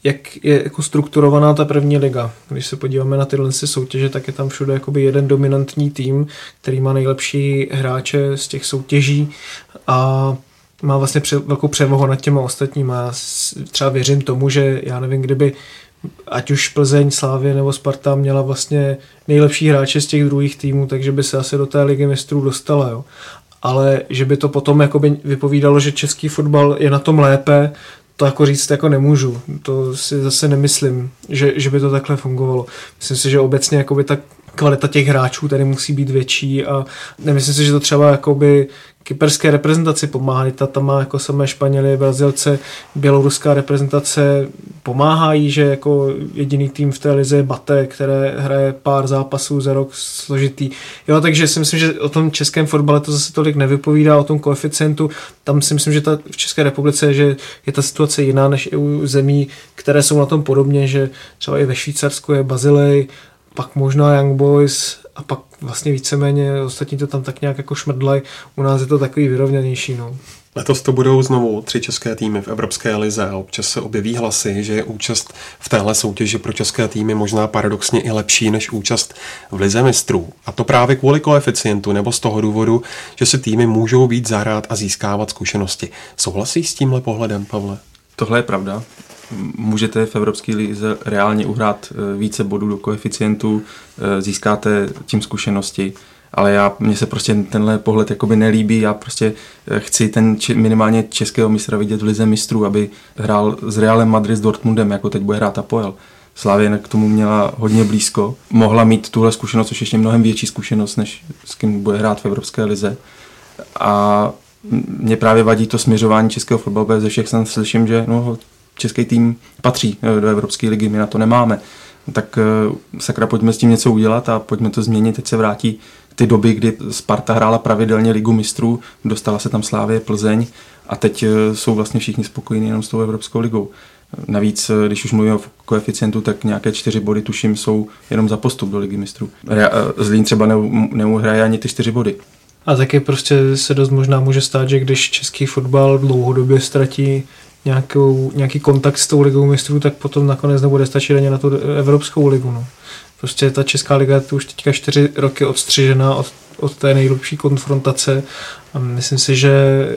jak je jako strukturovaná ta první liga. Když se podíváme na tyhle soutěže, tak je tam všude jakoby jeden dominantní tým, který má nejlepší hráče z těch soutěží a má vlastně pře- velkou převahu nad těma ostatníma. Já třeba věřím tomu, že já nevím, kdyby ať už Plzeň, Slávě nebo Sparta měla vlastně nejlepší hráče z těch druhých týmů, takže by se asi do té ligy mistrů dostala. Jo. Ale že by to potom jakoby vypovídalo, že český fotbal je na tom lépe, to jako říct jako nemůžu. To si zase nemyslím, že, že by to takhle fungovalo. Myslím si, že obecně jakoby ta kvalita těch hráčů tady musí být větší a nemyslím si, že to třeba jakoby kyperské reprezentaci pomáhá. Ta tam má jako samé Španěly, Brazilce, běloruská reprezentace pomáhají, že jako jediný tým v té lize je Bate, které hraje pár zápasů za rok složitý. Jo, takže si myslím, že o tom českém fotbale to zase tolik nevypovídá, o tom koeficientu. Tam si myslím, že ta, v České republice že je ta situace jiná než i u zemí, které jsou na tom podobně, že třeba i ve Švýcarsku je Bazilej, pak možná Young Boys a pak vlastně víceméně ostatní to tam tak nějak jako šmrdlaj. U nás je to takový vyrovnanější. No. Letos to budou znovu tři české týmy v Evropské lize a občas se objeví hlasy, že je účast v téhle soutěži pro české týmy možná paradoxně i lepší než účast v lize mistrů. A to právě kvůli koeficientu nebo z toho důvodu, že si týmy můžou víc zahrát a získávat zkušenosti. Souhlasí s tímhle pohledem, Pavle? Tohle je pravda můžete v Evropské lize reálně uhrát eh, více bodů do koeficientu, eh, získáte tím zkušenosti, ale já, mně se prostě tenhle pohled jakoby nelíbí, já prostě eh, chci ten či, minimálně českého mistra vidět v lize mistrů, aby hrál s Realem Madrid s Dortmundem, jako teď bude hrát Apoel. Slávě k tomu měla hodně blízko. Mohla mít tuhle zkušenost, což ještě mnohem větší zkušenost, než s kým bude hrát v Evropské lize. A mě právě vadí to směřování českého fotbalu, ze všech jsem slyším, že no, český tým patří eh, do Evropské ligy, my na to nemáme. Tak eh, sakra, pojďme s tím něco udělat a pojďme to změnit. Teď se vrátí ty doby, kdy Sparta hrála pravidelně ligu mistrů, dostala se tam Slávě Plzeň a teď eh, jsou vlastně všichni spokojení jenom s tou Evropskou ligou. Navíc, když už mluvím o koeficientu, tak nějaké čtyři body, tuším, jsou jenom za postup do ligy mistrů. Zlín třeba neuhraje ani ty čtyři body. A taky prostě se dost možná může stát, že když český fotbal dlouhodobě ztratí nějakou, nějaký kontakt s tou ligou mistrů, tak potom nakonec nebude stačit ani na tu Evropskou ligu. No. Prostě ta Česká liga je tu už teďka čtyři roky odstřižená od, od té nejlepší konfrontace a myslím si, že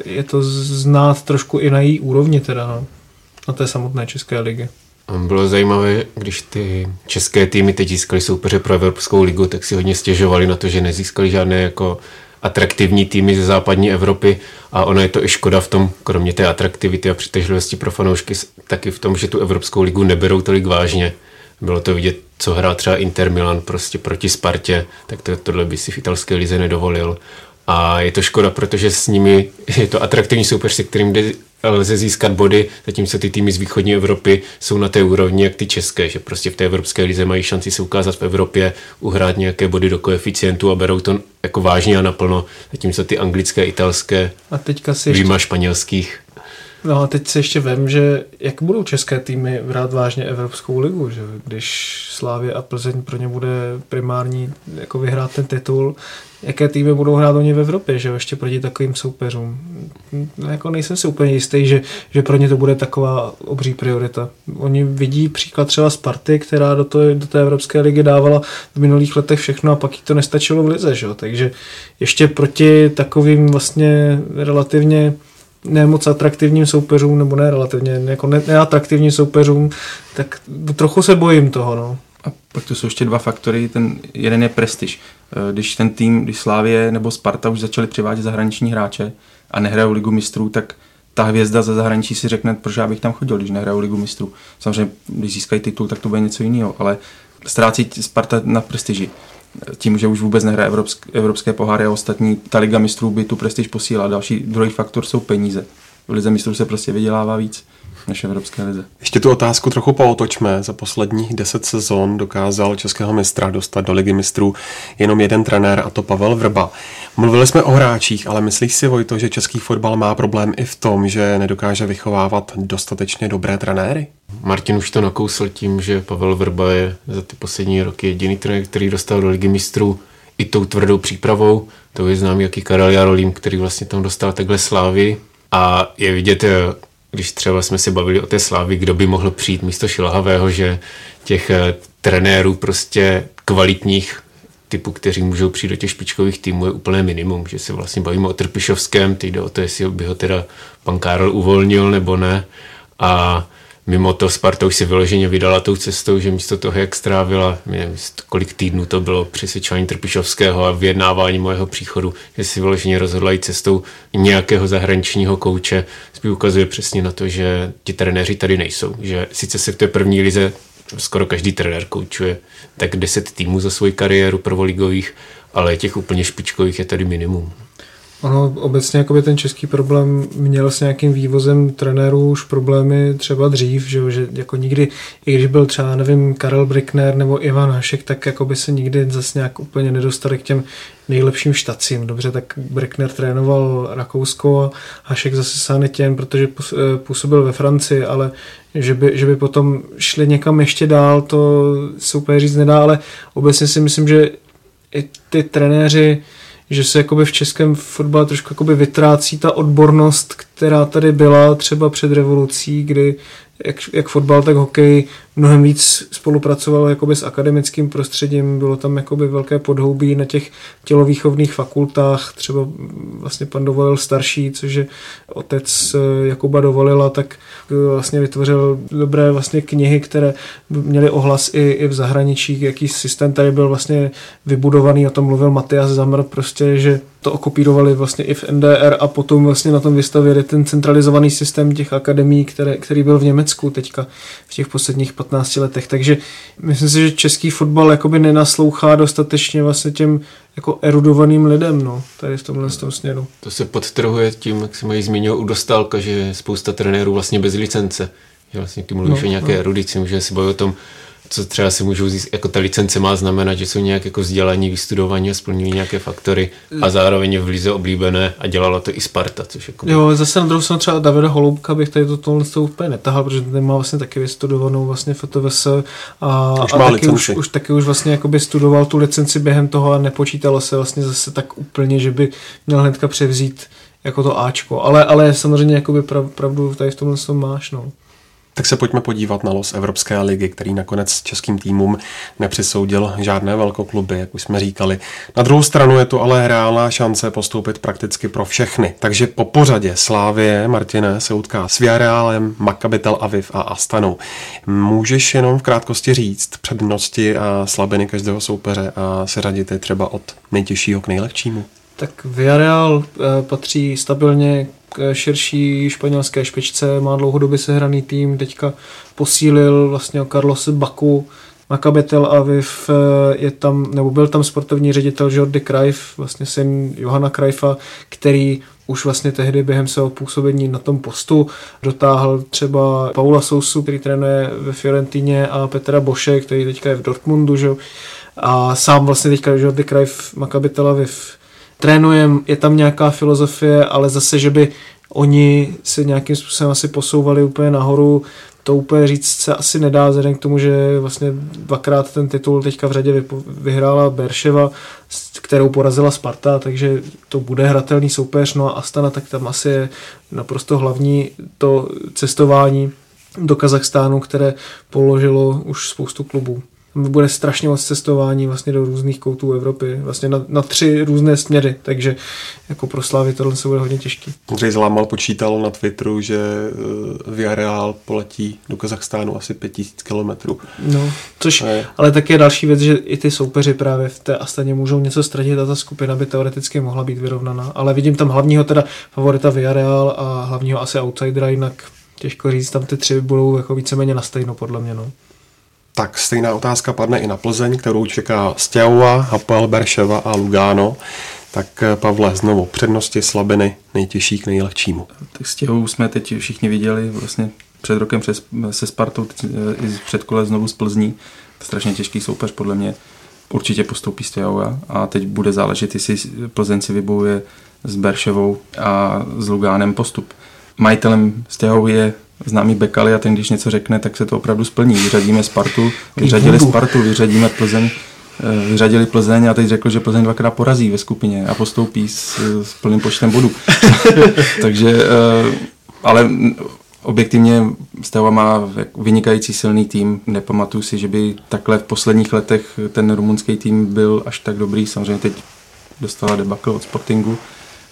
je to znát trošku i na její úrovni teda, no, na té samotné České ligy. Bylo zajímavé, když ty české týmy teď získali soupeře pro Evropskou ligu, tak si hodně stěžovali na to, že nezískali žádné jako atraktivní týmy ze západní Evropy a ono je to i škoda v tom, kromě té atraktivity a přitažlivosti pro fanoušky, taky v tom, že tu Evropskou ligu neberou tolik vážně. Bylo to vidět, co hrál třeba Inter Milan prostě proti Spartě, tak to, tohle by si v italské lize nedovolil. A je to škoda, protože s nimi je to atraktivní soupeř, se kterým jde lze získat body, zatímco ty týmy z východní Evropy jsou na té úrovni jak ty české, že prostě v té evropské lize mají šanci se ukázat v Evropě, uhrát nějaké body do koeficientu a berou to jako vážně a naplno, zatímco ty anglické, italské, a teďka si ještě... španělských No a teď se ještě vem, že jak budou české týmy brát vážně Evropskou ligu, že když Slávě a Plzeň pro ně bude primární jako vyhrát ten titul, jaké týmy budou hrát oni v Evropě, že ještě proti takovým soupeřům. No, jako nejsem si úplně jistý, že, že pro ně to bude taková obří priorita. Oni vidí příklad třeba Sparty, která do, to, do té Evropské ligy dávala v minulých letech všechno a pak jí to nestačilo v lize, že? takže ještě proti takovým vlastně relativně nemoc atraktivním soupeřům, nebo ne relativně, jako ne, neatraktivním soupeřům, tak trochu se bojím toho. No. A pak to jsou ještě dva faktory. Ten jeden je prestiž. Eh, když ten tým, když Slávě nebo Sparta už začali přivádět zahraniční hráče a nehrajou ligu mistrů, tak ta hvězda ze zahraničí si řekne, proč já bych tam chodil, když nehrajou ligu mistrů. Samozřejmě, když získají titul, tak to bude něco jiného, ale ztrácí Sparta na prestiži tím, že už vůbec nehraje evropské, evropské poháry a ostatní, ta liga mistrů by tu prestiž posílala. Další druhý faktor jsou peníze. V lize mistrů se prostě vydělává víc než Evropské lize. Ještě tu otázku trochu pootočme. Za posledních deset sezon dokázal českého mistra dostat do ligy mistrů jenom jeden trenér a to Pavel Vrba. Mluvili jsme o hráčích, ale myslíš si, Vojto, že český fotbal má problém i v tom, že nedokáže vychovávat dostatečně dobré trenéry? Martin už to nakousl tím, že Pavel Vrba je za ty poslední roky jediný trenér, který dostal do ligy mistrů i tou tvrdou přípravou. To je známý jaký Karel Jarolím, který vlastně tam dostal takhle slávy. A je vidět, když třeba jsme se bavili o té slávy, kdo by mohl přijít místo Šilhavého, že těch eh, trenérů prostě kvalitních typu, kteří můžou přijít do těch špičkových týmů, je úplné minimum, že se vlastně bavíme o Trpišovském, teď jde o to, jestli by ho teda pan Karol uvolnil nebo ne. A mimo to Sparta už si vyloženě vydala tou cestou, že místo toho, jak strávila, nevím, kolik týdnů to bylo přesvědčování Trpišovského a vyjednávání mojeho příchodu, že si vyloženě rozhodla jít cestou nějakého zahraničního kouče, spíš ukazuje přesně na to, že ti trenéři tady nejsou. Že sice se v té první lize skoro každý trenér koučuje tak 10 týmů za svoji kariéru prvoligových, ale těch úplně špičkových je tady minimum. Ono obecně jakoby ten český problém měl s nějakým vývozem trenérů už problémy třeba dřív, že, že jako nikdy, i když byl třeba, nevím, Karel Brickner nebo Ivan Hašek, tak jako by se nikdy zase nějak úplně nedostali k těm nejlepším štacím. Dobře, tak Brickner trénoval Rakousko a Hašek zase Sanetěn, protože eh, působil ve Francii, ale že by, že by potom šli někam ještě dál, to se úplně říct nedá, ale obecně si myslím, že i ty trenéři že se jakoby v českém fotbale trošku jakoby vytrácí ta odbornost, která tady byla třeba před revolucí, kdy jak, jak fotbal, tak hokej mnohem víc spolupracovalo jakoby s akademickým prostředím, bylo tam jakoby velké podhoubí na těch tělovýchovných fakultách, třeba vlastně pan Dovolil starší, což je otec eh, Jakuba Dovolila, tak eh, vlastně vytvořil dobré vlastně knihy, které měly ohlas i, i v zahraničí, jaký systém tady byl vlastně vybudovaný, o tom mluvil Matias Zamr, prostě, že to okopírovali vlastně i v NDR a potom vlastně na tom vystavili ten centralizovaný systém těch akademií, které, který byl v Německu teďka v těch posledních 15 letech. Takže myslím si, že český fotbal jakoby nenaslouchá dostatečně vlastně těm jako erudovaným lidem, no, tady v tomhle tom směru. To se podtrhuje tím, jak se mají zmínil u Dostálka, že je spousta trenérů vlastně bez licence. Že vlastně ty mluvíš no, o nějaké no. erudici, může si bavit o tom, co třeba si můžou získat, jako ta licence má znamenat, že jsou nějak jako vzdělaní, vystudovaní a splňují nějaké faktory a zároveň je v Lize oblíbené a dělala to i Sparta, což jako... Jo, zase na druhou stranu třeba Davida Holoubka bych tady to tohle to úplně netahal, protože ten má vlastně taky vystudovanou vlastně FTVS a, už a taky, už, už, taky už vlastně jakoby studoval tu licenci během toho a nepočítalo se vlastně zase tak úplně, že by měl hnedka převzít jako to Ačko, ale, ale samozřejmě jakoby prav, pravdu tady v tomhle tom máš, no. Tak se pojďme podívat na los Evropské ligy, který nakonec českým týmům nepřisoudil žádné velkokluby, jak už jsme říkali. Na druhou stranu je to ale reálná šance postoupit prakticky pro všechny. Takže po pořadě Slávě Martine se utká s Viareálem, Maccabi Tel Aviv a Astanou. Můžeš jenom v krátkosti říct přednosti a slabiny každého soupeře a seřadit je třeba od nejtěžšího k nejlehčímu? Tak Villarreal patří stabilně k širší španělské špičce, má dlouhodobě sehraný tým, teďka posílil vlastně Carlos Baku, Maccabi Tel Aviv je tam, nebo byl tam sportovní ředitel Jordi Cruyff, vlastně syn Johana Cruyffa, který už vlastně tehdy během svého působení na tom postu dotáhl třeba Paula Sousu, který trénuje ve Fiorentině a Petra Boše, který teďka je v Dortmundu, že? a sám vlastně teďka Jordi Cruyff Maccabi Tel Aviv trénuje, je tam nějaká filozofie, ale zase, že by oni se nějakým způsobem asi posouvali úplně nahoru, to úplně říct se asi nedá, vzhledem k tomu, že vlastně dvakrát ten titul teďka v řadě vyhrála Berševa, kterou porazila Sparta, takže to bude hratelný soupeř, no a Astana, tak tam asi je naprosto hlavní to cestování do Kazachstánu, které položilo už spoustu klubů bude strašně moc cestování vlastně do různých koutů Evropy, vlastně na, na tři různé směry, takže jako pro Slávy tohle se bude hodně těžký. Ondřej Zlámal počítal na Twitteru, že eh, Villarreal poletí do Kazachstánu asi 5000 kilometrů. No, což, je. ale tak je další věc, že i ty soupeři právě v té Astaně můžou něco ztratit a ta skupina by teoreticky mohla být vyrovnaná, ale vidím tam hlavního teda favorita Villarreal a hlavního asi outsidera, jinak těžko říct, tam ty tři budou jako víceméně na stejno podle mě. No. Tak stejná otázka padne i na Plzeň, kterou čeká Stěhova, Hapel, Berševa a Lugano. Tak eh, Pavle, znovu přednosti, slabiny, nejtěžší k nejlehčímu. Tak Stěhovu jsme teď všichni viděli vlastně před rokem přes, se Spartou, eh, i před kole znovu z Plzní. Strašně těžký soupeř podle mě. Určitě postoupí Stěhova a teď bude záležet, jestli Plzeň si vybojuje s Berševou a s Lugánem postup. Majitelem Stěhovy je známý Bekali a ten, když něco řekne, tak se to opravdu splní. Vyřadíme Spartu, vyřadili Spartu, vyřadíme Plzeň, eh, vyřadili Plzeň a teď řekl, že Plzeň dvakrát porazí ve skupině a postoupí s, s plným počtem bodů. [laughs] Takže, eh, ale objektivně Steva má vynikající silný tým. Nepamatuju si, že by takhle v posledních letech ten rumunský tým byl až tak dobrý. Samozřejmě teď dostala debakl od Sportingu,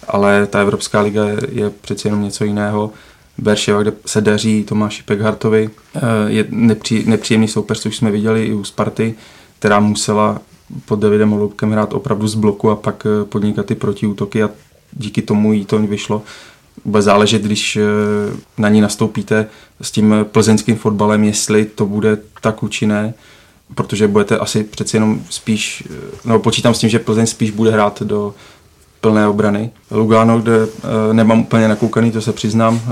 ale ta Evropská liga je, je přeci jenom něco jiného. Berševa, kde se daří Tomáši Pekhartovi. Eh, je nepří, nepříjemný soupeř, což jsme viděli i u Sparty, která musela pod Davidem Olubkem hrát opravdu z bloku a pak eh, podnikat ty protiútoky a díky tomu jí to vyšlo. Bude záležet, když eh, na ní nastoupíte s tím plzeňským fotbalem, jestli to bude tak účinné, protože budete asi přeci jenom spíš, no počítám s tím, že Plzeň spíš bude hrát do plné obrany. Lugano, kde uh, nemám úplně nakoukaný, to se přiznám, uh,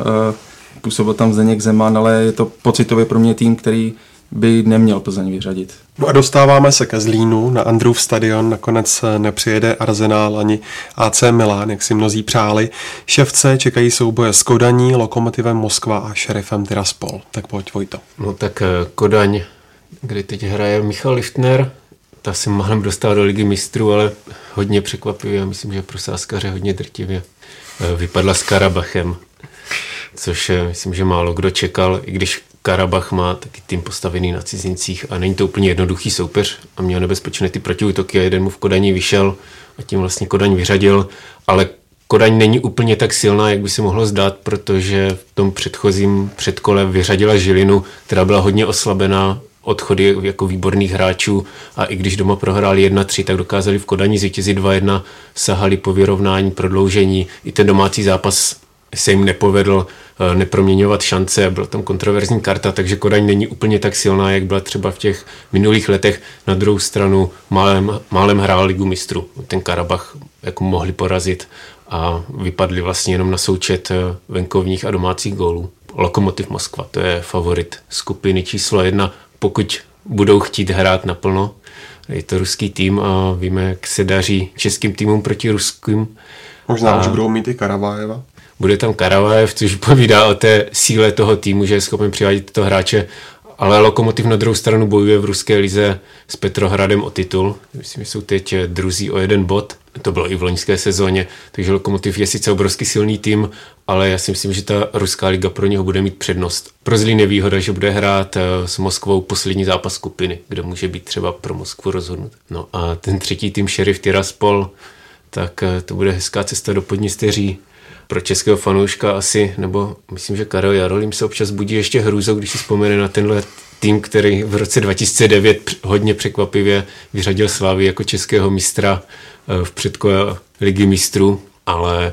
působil tam Zdeněk Zeman, ale je to pocitově pro mě tým, který by neměl Plzeň vyřadit. No a dostáváme se ke Zlínu. Na Andrův stadion nakonec nepřijede Arsenal ani AC Milan, jak si mnozí přáli. Ševce čekají souboje s Kodaní, Lokomotivem Moskva a Šerifem Tiraspol. Tak pojď Vojto. No tak eh, Kodaň, kde teď hraje Michal Lichtner, ta se málem dostala do ligy mistrů, ale hodně překvapivě a myslím, že pro sáskaře hodně drtivě eh, vypadla s Karabachem, což eh, myslím, že málo kdo čekal, i když Karabach má taky tým postavený na cizincích a není to úplně jednoduchý soupeř a měl nebezpečné ty protiútoky a jeden mu v Kodani vyšel a tím vlastně Kodaň vyřadil, ale Kodaň není úplně tak silná, jak by se mohlo zdát, protože v tom předchozím předkole vyřadila Žilinu, která byla hodně oslabená odchody jako výborných hráčů a i když doma prohráli 1-3, tak dokázali v Kodani zvítězit 2-1, sahali po vyrovnání, prodloužení. I ten domácí zápas se jim nepovedl eh, neproměňovat šance, byla tam kontroverzní karta, takže Kodaň není úplně tak silná, jak byla třeba v těch minulých letech. Na druhou stranu málem, málem hrál ligu mistrů. Ten Karabach jako mohli porazit a vypadli vlastně jenom na součet eh, venkovních a domácích gólů. Lokomotiv Moskva, to je favorit skupiny číslo jedna pokud budou chtít hrát naplno. Je to ruský tým a víme, jak se daří českým týmům proti ruským. Možná a už budou mít i Karavaeva. Bude tam Karavajev, což povídá o té síle toho týmu, že je schopen přivádět tyto hráče ale Lokomotiv na druhou stranu bojuje v ruské lize s Petrohradem o titul. Myslím, že jsou teď druzí o jeden bod. To bylo i v loňské sezóně. Takže Lokomotiv je sice obrovský silný tým, ale já si myslím, že ta ruská liga pro něho bude mít přednost. Pro Zlín je výhoda, že bude hrát eh, s Moskvou poslední zápas skupiny, kde může být třeba pro Moskvu rozhodnut. No a ten třetí tým Sheriff Tiraspol, tak eh, to bude hezká cesta do Podněsteří pro českého fanouška asi, nebo myslím, že Karel Jarolím se občas budí ještě hrůzou, když si vzpomene na tenhle tým, který v roce 2009 hodně překvapivě vyřadil Slávy jako českého mistra v předkole ligy mistrů, ale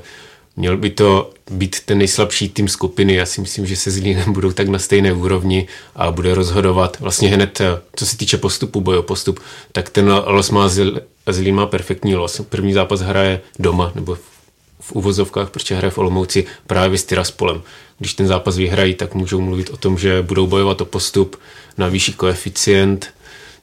měl by to být ten nejslabší tým skupiny. Já si myslím, že se Zlínem budou tak na stejné úrovni a bude rozhodovat vlastně hned, co se týče postupu, bojo postup, tak ten los má Zlín má perfektní los. První zápas hraje doma, nebo v uvozovkách, protože hraje v Olomouci právě s Tiraspolem. Když ten zápas vyhrají, tak můžou mluvit o tom, že budou bojovat o postup na vyšší koeficient,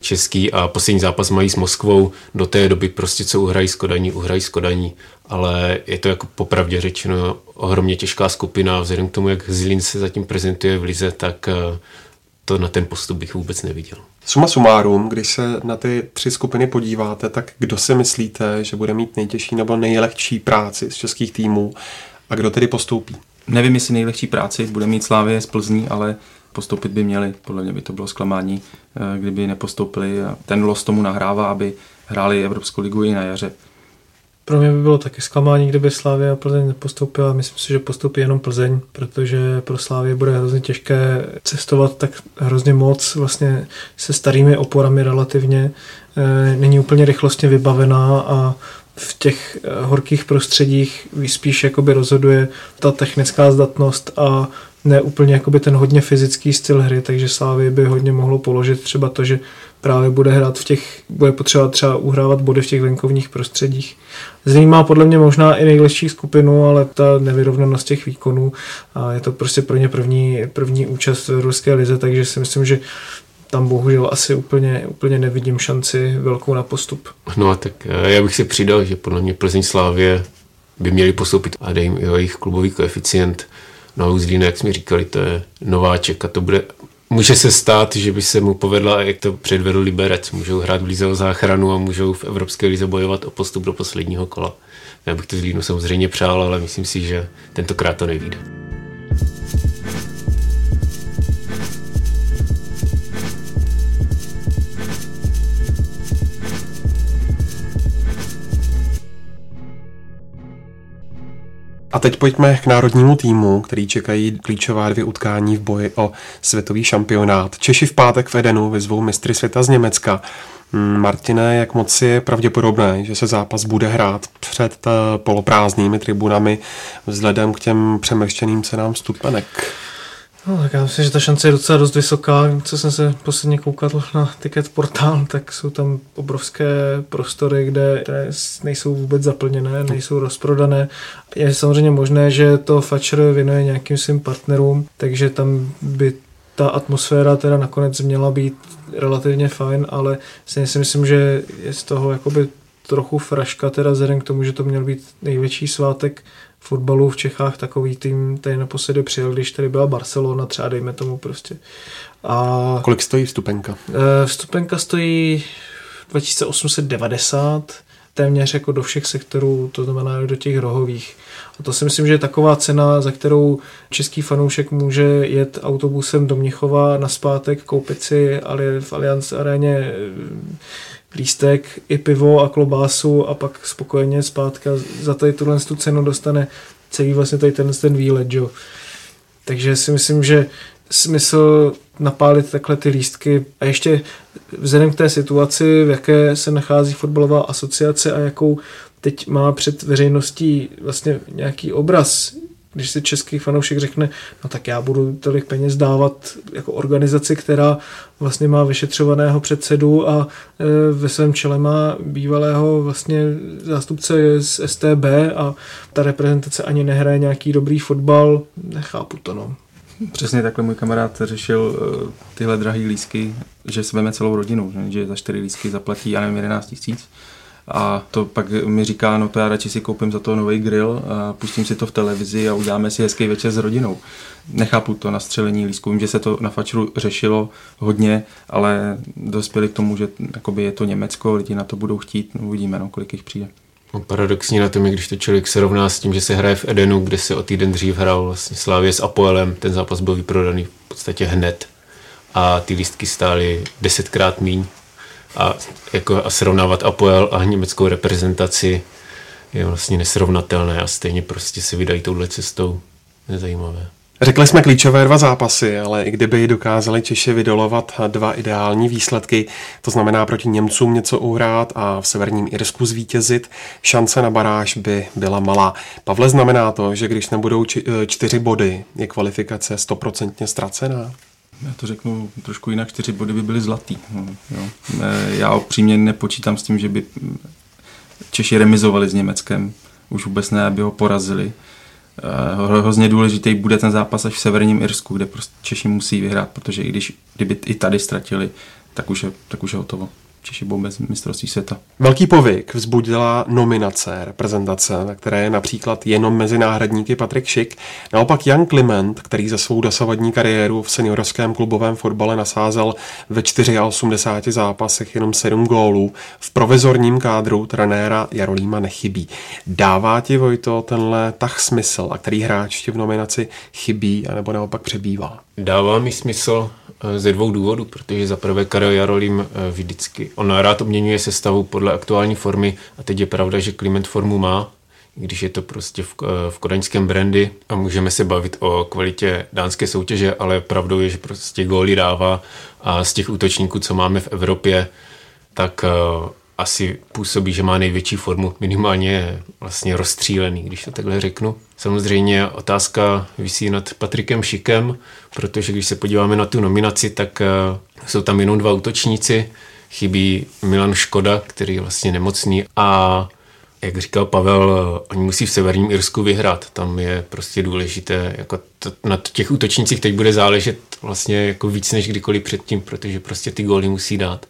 český a poslední zápas mají s Moskvou. Do té doby prostě co uhrají s Kodaní, uhrají s Kodaní. Ale je to jako popravdě řečeno ohromně těžká skupina. Vzhledem k tomu, jak Zlín se zatím prezentuje v Lize, tak eh, to na ten postup bych vůbec neviděl. Suma sumárum, když se na ty tři skupiny podíváte, tak kdo si myslíte, že bude mít nejtěžší nebo nejlehčí práci z českých týmů a kdo tedy postoupí? Nevím, jestli nejlehčí práci bude mít Slávě z Plzní, ale postoupit by měli. Podle mě by to bylo zklamání, eh, kdyby nepostoupili. Ten los tomu nahrává, aby hráli Evropskou ligu i na jaře. Pro mě by bylo taky zklamání, kdyby Slávě a Plzeň nepostoupila. Myslím si, že postoupí jenom Plzeň, protože pro Slávě bude hrozně těžké cestovat tak hrozně moc vlastně se starými oporami relativně. Eh, není úplně rychlostně vybavená a v těch eh, horkých prostředích spíš jakoby rozhoduje ta technická zdatnost a ne úplně jakoby ten hodně fyzický styl hry, takže Slávy by hodně mohlo položit třeba to, že právě bude hrát v těch, bude potřeba třeba uhrávat body v těch venkovních prostředích. Zlín má podle mě možná i nejlepší skupinu, ale ta nevyrovnanost těch výkonů a je to prostě pro ně první, první účast v ruské lize, takže si myslím, že tam bohužel asi úplně, úplně nevidím šanci velkou na postup. No a tak eh, já bych si přidal, že podle mě Plzeň Slávě by měli postoupit a dej jim jejich klubový koeficient No Uzlín, jak jsme říkali, to je nováček a to bude Může se stát, že by se mu povedla, jak to předvedl Liberec. Můžou hrát v Lize o záchranu a můžou v Evropské lize bojovat o postup do posledního kola. Já bych to Zlínu samozřejmě přál, ale myslím si, že tentokrát to nevíde. A teď pojďme k národnímu týmu, který čekají klíčová dvě utkání v boji o světový šampionát. Češi v pátek v Edenu vyzvou mistry světa z Německa. Hmm, Martine, jak moc je pravděpodobné, že se zápas bude hrát před eh, poloprázdnými tribunami vzhledem k těm přemrštěným cenám vstupenek? No, tak já myslím, že ta šance je docela dost vysoká. Co jsem se posledně koukal na ticket portál, tak jsou tam obrovské prostory, kde nejsou vůbec zaplněné, nejsou rozprodané. Je samozřejmě možné, že to Fatcher věnuje nějakým svým partnerům, takže tam by ta atmosféra teda nakonec měla být relativně fajn, ale si myslím, že je z toho jakoby trochu fraška, teda vzhledem k tomu, že to měl být největší svátek fotbalu v Čechách takový tým tady naposledy přijel, když tady byla Barcelona, třeba dejme tomu prostě. A Kolik stojí vstupenka? Eh, vstupenka stojí 2890, téměř jako do všech sektorů, to znamená do těch rohových. A to si myslím, že je taková cena, za kterou český fanoušek může jet autobusem do Mnichova na zpátek, koupit si v Allianz aréně lístek, i pivo a klobásu a pak spokojeně zpátka za tady tuhle tu cenu dostane celý vlastně tady ten, ten výlet, jo. Takže si myslím, že smysl napálit takhle ty lístky a ještě vzhledem k té situaci, v jaké se nachází fotbalová asociace a jakou teď má před veřejností vlastně nějaký obraz, když si český fanoušek řekne, no tak já budu tolik peněz dávat jako organizaci, která vlastně má vyšetřovaného předsedu a e, ve svém čele má bývalého vlastně zástupce z STB a ta reprezentace ani nehraje nějaký dobrý fotbal, nechápu to no. Přesně takhle můj kamarád řešil uh, tyhle drahé lísky, že se celou rodinu, že za čtyři lísky zaplatí, já nevím, 11 tisíc a to pak mi říká, no to já radši si koupím za to nový grill, a pustím si to v televizi a uděláme si hezký večer s rodinou. Nechápu to na střelení lísku, vím, že se to na fačru řešilo hodně, ale dospěli k tomu, že je to Německo, lidi na to budou chtít, no uvidíme, no, kolik jich přijde. No, paradoxní na tom je, když to člověk rovná s tím, že se hraje v Edenu, kde se o týden dřív hrál vlastně Slávě s Apoelem, ten zápas byl vyprodaný v podstatě hned a ty lístky stály desetkrát míň a, jako, a srovnávat Apoel a německou reprezentaci je vlastně nesrovnatelné a stejně prostě se vydají touhle cestou. Nezajímavé. Řekli jsme klíčové dva zápasy, ale i kdyby dokázali Češi vydolovat dva ideální výsledky, to znamená proti Němcům něco uhrát a v severním Irsku zvítězit, šance na baráž by byla malá. Pavle, znamená to, že když nebudou či, eh, čtyři body, je kvalifikace stoprocentně ztracená? Já to řeknu trošku jinak, čtyři body by byly zlatý. Jo. Eh, já opřímně nepočítám s tím, že by Češi remizovali s Německem. Už vůbec ne, aby ho porazili. Eh, hrozně důležitý bude ten zápas až v severním Irsku, kde prostě Češi musí vyhrát, protože i když kdyby i tady ztratili, tak už je, tak už je hotovo. Češi budou bez mistrovství světa. Velký povyk vzbudila nominace reprezentace, na které je například jenom mezi náhradníky Patrik Šik. Naopak Jan Kliment, který za svou dosavadní kariéru v seniorském klubovém fotbale nasázel ve 84 zápasech jenom 7 gólů, v provizorním kádru trenéra Jarolíma nechybí. Dává ti, Vojto, tenhle tah smysl a který hráč ti v nominaci chybí anebo naopak přebývá? Dává mi smysl ze dvou důvodů, protože za prvé Karel Jarolím eh, vždycky, on rád obměňuje sestavu podle aktuální formy a teď je pravda, že Kliment formu má, když je to prostě v, eh, v kodaňském brandy a můžeme se bavit o kvalitě dánské soutěže, ale pravdou je, že prostě góly dává a z těch útočníků, co máme v Evropě, tak asi působí, že má největší formu, minimálně je vlastně rozstřílený, když to takhle řeknu. Samozřejmě otázka vysí nad Patrikem Šikem, protože když se podíváme na tu nominaci, tak eh, jsou tam jenom dva útočníci, chybí Milan Škoda, který je vlastně nemocný a jak říkal Pavel, oni musí v Severním Irsku vyhrát. Tam je prostě důležité, jako to, na těch útočnících teď bude záležet vlastně jako víc než kdykoliv předtím, protože prostě ty góly musí dát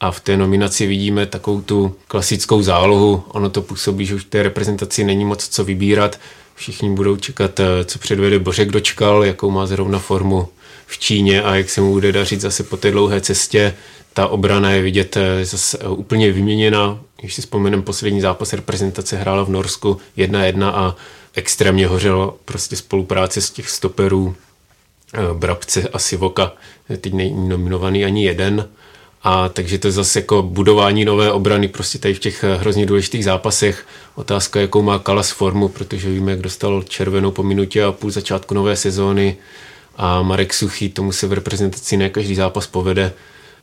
a v té nominaci vidíme takovou tu klasickou zálohu. Ono to působí, že už v té reprezentaci není moc co vybírat. Všichni budou čekat, eh, co předvede Bořek dočkal, jakou má zrovna formu v Číně a jak se mu bude dařit zase po té dlouhé cestě. Ta obrana je vidět eh, zase eh, úplně vyměněna. Když si vzpomenem poslední zápas reprezentace hrála v Norsku 1-1 a extrémně hořela prostě spolupráce z těch stoperů Brabce a Sivoka. Teď není nominovaný ani jeden a takže to je zase jako budování nové obrany prostě tady v těch eh, hrozně důležitých zápasech. Otázka, jakou má Kalas formu, protože víme, jak dostal červenou po minutě a půl začátku nové sezóny a Marek Suchý, tomu se v reprezentaci ne každý zápas povede.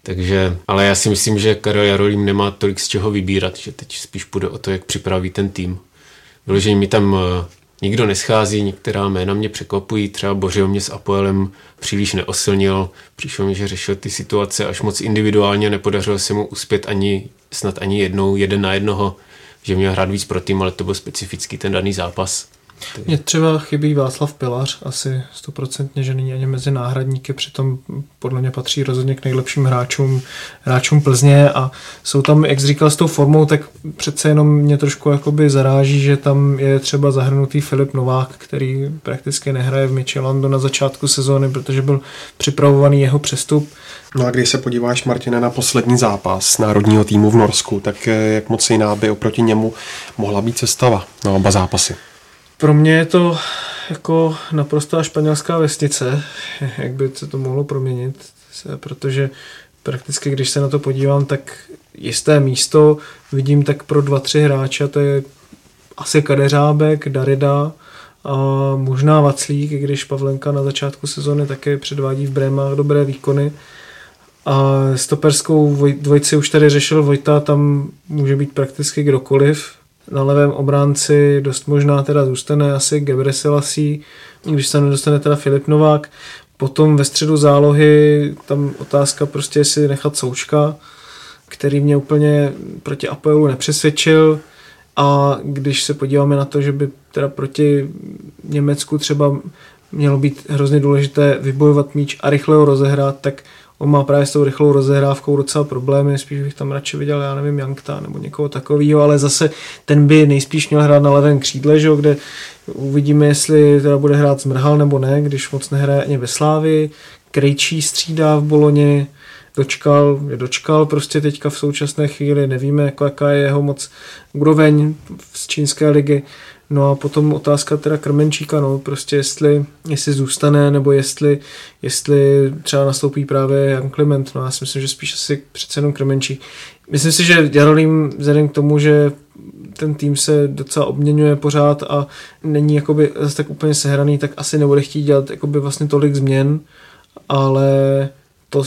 Takže, ale já si myslím, že Karel Jarolím nemá tolik z čeho vybírat, že teď spíš půjde o to, jak připraví ten tým. Vyloženě mi tam eh, nikdo neschází, některá jména mě překvapují, třeba Bořil mě s Apoelem příliš neosilnil, přišlo mi, že řešil ty situace až moc individuálně, nepodařilo se mu uspět ani snad ani jednou, jeden na jednoho, že měl hrát víc pro tým, ale to byl specifický ten daný zápas. Mně třeba chybí Václav Pilař, asi stoprocentně, že není ani mezi náhradníky, přitom podle mě patří rozhodně k nejlepším hráčům, hráčům Plzně a jsou tam, jak jsi říkal, s tou formou, tak přece jenom mě trošku jakoby zaráží, že tam je třeba zahrnutý Filip Novák, který prakticky nehraje v Michelandu na začátku sezóny, protože byl připravovaný jeho přestup. No a když se podíváš, Martine, na poslední zápas národního týmu v Norsku, tak eh, jak moc jiná by oproti němu mohla být sestava na oba zápasy? Pro mě je to jako naprostá španělská vesnice, jak by se to mohlo proměnit, protože prakticky, když se na to podívám, tak jisté místo vidím tak pro dva, tři hráče, to je asi Kadeřábek, Darida a možná Vaclík, když Pavlenka na začátku sezóny také předvádí v Brémách dobré výkony. A stoperskou dvojici už tady řešil Vojta, tam může být prakticky kdokoliv, na levém obránci dost možná teda zůstane asi Gebre Selassie, když se nedostane teda Filip Novák. Potom ve středu zálohy tam otázka prostě, jestli nechat Součka, který mě úplně proti Apoelu nepřesvědčil. A když se podíváme na to, že by teda proti Německu třeba mělo být hrozně důležité vybojovat míč a rychle ho rozehrát, tak on má právě s tou rychlou rozehrávkou docela problémy, spíš bych tam radši viděl, já nevím, Jankta nebo někoho takového, ale zase ten by nejspíš měl hrát na levém křídle, že, kde uvidíme, jestli teda bude hrát zmrhal nebo ne, když moc nehraje ani ve Slávi, Krejčí střídá v Boloně, dočkal, je dočkal prostě teďka v současné chvíli, nevíme, jako jaká je jeho moc úroveň z čínské ligy, No a potom otázka teda Krmenčíka, no prostě jestli, jestli zůstane, nebo jestli, jestli třeba nastoupí právě Jan Kliment, no já si myslím, že spíš asi přece jenom Krmenčík. Myslím si, že Jarolím vzhledem k tomu, že ten tým se docela obměňuje pořád a není jakoby zase tak úplně sehraný, tak asi nebude chtít dělat jakoby vlastně tolik změn, ale to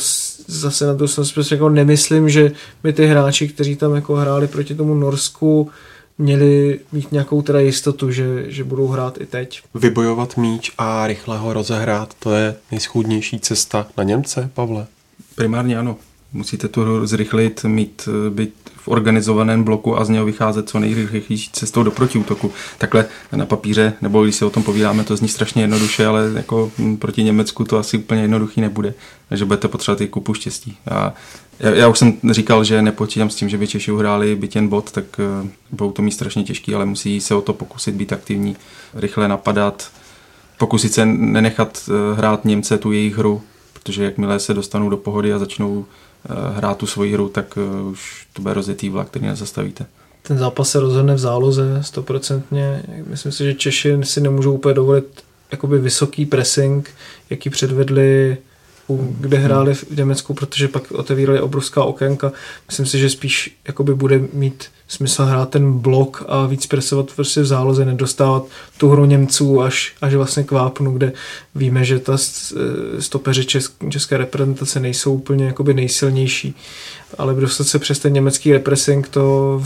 zase na to jsem prostě jako nemyslím, že by ty hráči, kteří tam jako hráli proti tomu Norsku, měli mít nějakou teda jistotu, že, že budou hrát i teď. Vybojovat míč a rychle ho rozehrát, to je nejschůdnější cesta na Němce, Pavle? Primárně ano. Musíte tu hru zrychlit, mít, být v organizovaném bloku a z něho vycházet co nejrychlejší cestou do protiútoku. Takhle na papíře, nebo když se o tom povídáme, to zní strašně jednoduše, ale jako proti Německu to asi úplně jednoduchý nebude. Takže budete potřebovat i kupu štěstí. A já, já už jsem říkal, že nepočítám s tím, že by Češi uhráli byt jen bod, tak uh, budou to mít strašně těžký, ale musí se o to pokusit být aktivní, rychle napadat, pokusit se nenechat uh, hrát Němce tu jejich hru, protože jakmile se dostanou do pohody a začnou uh, hrát tu svoji hru, tak uh, už to bude rozjetý vlak, který nezastavíte. Ten zápas se rozhodne v záloze stoprocentně. Myslím si, že Češi si nemůžou úplně dovolit jakoby vysoký pressing, jaký předvedli kde hráli v Německu, protože pak otevírali obrovská okénka. Myslím si, že spíš jakoby bude mít smysl hrát ten blok a víc presovat prostě v záloze, nedostávat tu hru Němců až, až vlastně k vápnu, kde víme, že ta stopeři české reprezentace nejsou úplně jakoby nejsilnější, ale dostat se přes ten německý repressing, to,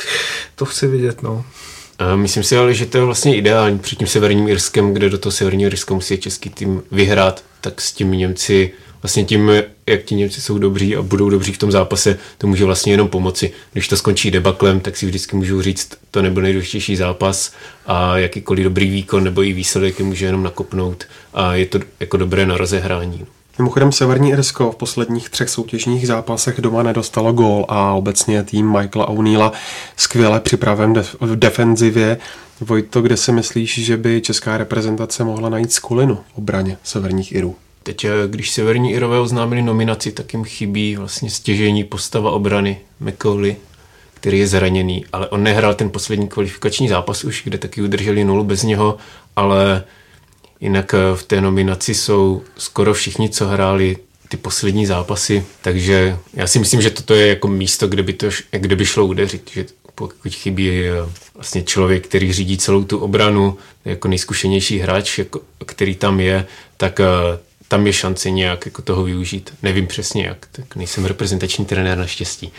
[laughs] to chci vidět, no. Myslím si ale, že to je vlastně ideální před tím severním Irskem, kde do toho severního Irska musí český tým vyhrát, tak s tím Němci, vlastně tím, jak ti Němci jsou dobří a budou dobří v tom zápase, to může vlastně jenom pomoci. Když to skončí debaklem, tak si vždycky můžu říct, to nebyl nejdůležitější zápas a jakýkoliv dobrý výkon nebo i výsledek je může jenom nakopnout a je to jako dobré na rozehrání. Mimochodem Severní Irsko v posledních třech soutěžních zápasech doma nedostalo gól a obecně tým Michaela O'Neilla skvěle připraven v defenzivě. Vojto, kde si myslíš, že by česká reprezentace mohla najít skulinu v obraně Severních Irů? Teď, eh, když Severní Irové oznámili nominaci, tak jim chybí vlastně stěžení postava obrany McCauley, který je zraněný, ale on nehrál ten poslední kvalifikační zápas už, kde taky udrželi nulu bez něho, ale Jinak eh, v té nominaci jsou skoro všichni, co hráli ty poslední zápasy, takže já si myslím, že toto je jako místo, kde by, to, kde by šlo udeřit, že pokud chybí eh, vlastně člověk, který řídí celou tu obranu, jako nejzkušenější hráč, jako, který tam je, tak eh, tam je šance nějak jako toho využít. Nevím přesně jak, tak nejsem reprezentační trenér naštěstí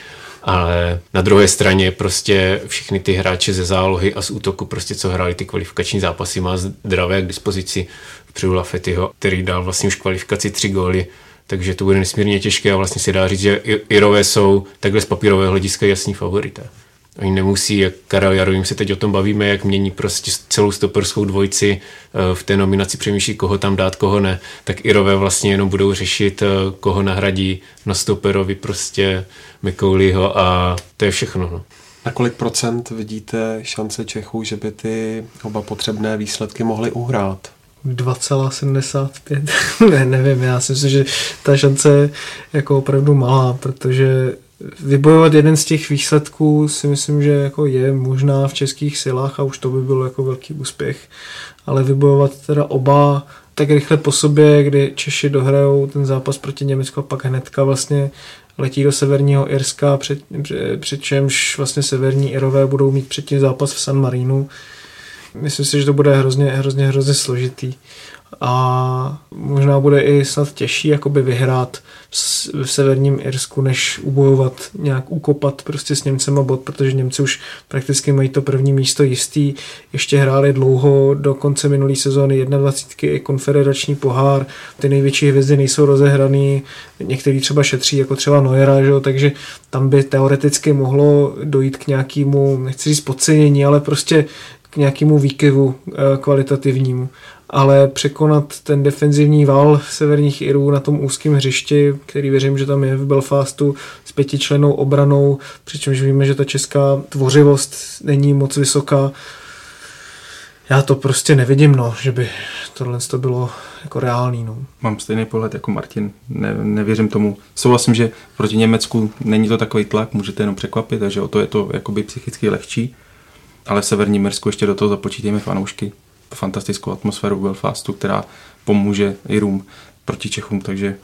ale na druhé straně prostě všechny ty hráče ze zálohy a z útoku prostě co hráli ty kvalifikační zápasy má zdravé k dispozici vpředu Lafetyho, který dal vlastně už kvalifikaci tři góly, takže to bude nesmírně těžké a vlastně se dá říct, že Irové jsou takhle z papírového hlediska jasný favorité. Oni nemusí, jak Karel Jarovým se teď o tom bavíme, jak mění prostě celou stoperskou dvojici eh, v té nominaci přemýšlí, koho tam dát, koho ne, tak Irové vlastně jenom budou řešit, eh, koho nahradí na stoperovi prostě McCauleyho a to je všechno. No. Na kolik procent vidíte šance Čechů, že by ty oba potřebné výsledky mohly uhrát? 2,75. [laughs] ne, nevím, já si myslím, že ta šance je jako opravdu malá, protože vybojovat jeden z těch výsledků si myslím, že jako je možná v českých silách a už to by byl jako velký úspěch, ale vybojovat teda oba tak rychle po sobě, kdy Češi dohrajou ten zápas proti Německu a pak hnedka vlastně letí do severního Irska, před, přičemž vlastně severní Irové budou mít předtím zápas v San Marinu. Myslím si, že to bude hrozně, hrozně, hrozně složitý a možná bude i snad těžší jakoby vyhrát v severním Irsku, než ubojovat, nějak ukopat prostě s Němcema bod, protože Němci už prakticky mají to první místo jistý, ještě hráli dlouho do konce minulé sezóny 21. i konfederační pohár, ty největší hvězdy nejsou rozehraný, některý třeba šetří, jako třeba Neuera, že? takže tam by teoreticky mohlo dojít k nějakému, nechci říct podcenění, ale prostě k nějakému výkyvu eh, kvalitativnímu ale překonat ten defenzivní val severních Irů na tom úzkém hřišti, který věřím, že tam je v Belfastu s pětičlenou obranou, přičemž víme, že ta česká tvořivost není moc vysoká. Já to prostě nevidím, no, že by tohle to bylo jako reálný. No. Mám stejný pohled jako Martin, ne, nevěřím tomu. Souhlasím, že proti Německu není to takový tlak, můžete jenom překvapit, takže o to je to jakoby psychicky lehčí. Ale v severním Mersku ještě do toho započítejme fanoušky fantastickou atmosféru v Belfastu, která pomůže Irům proti Čechům, takže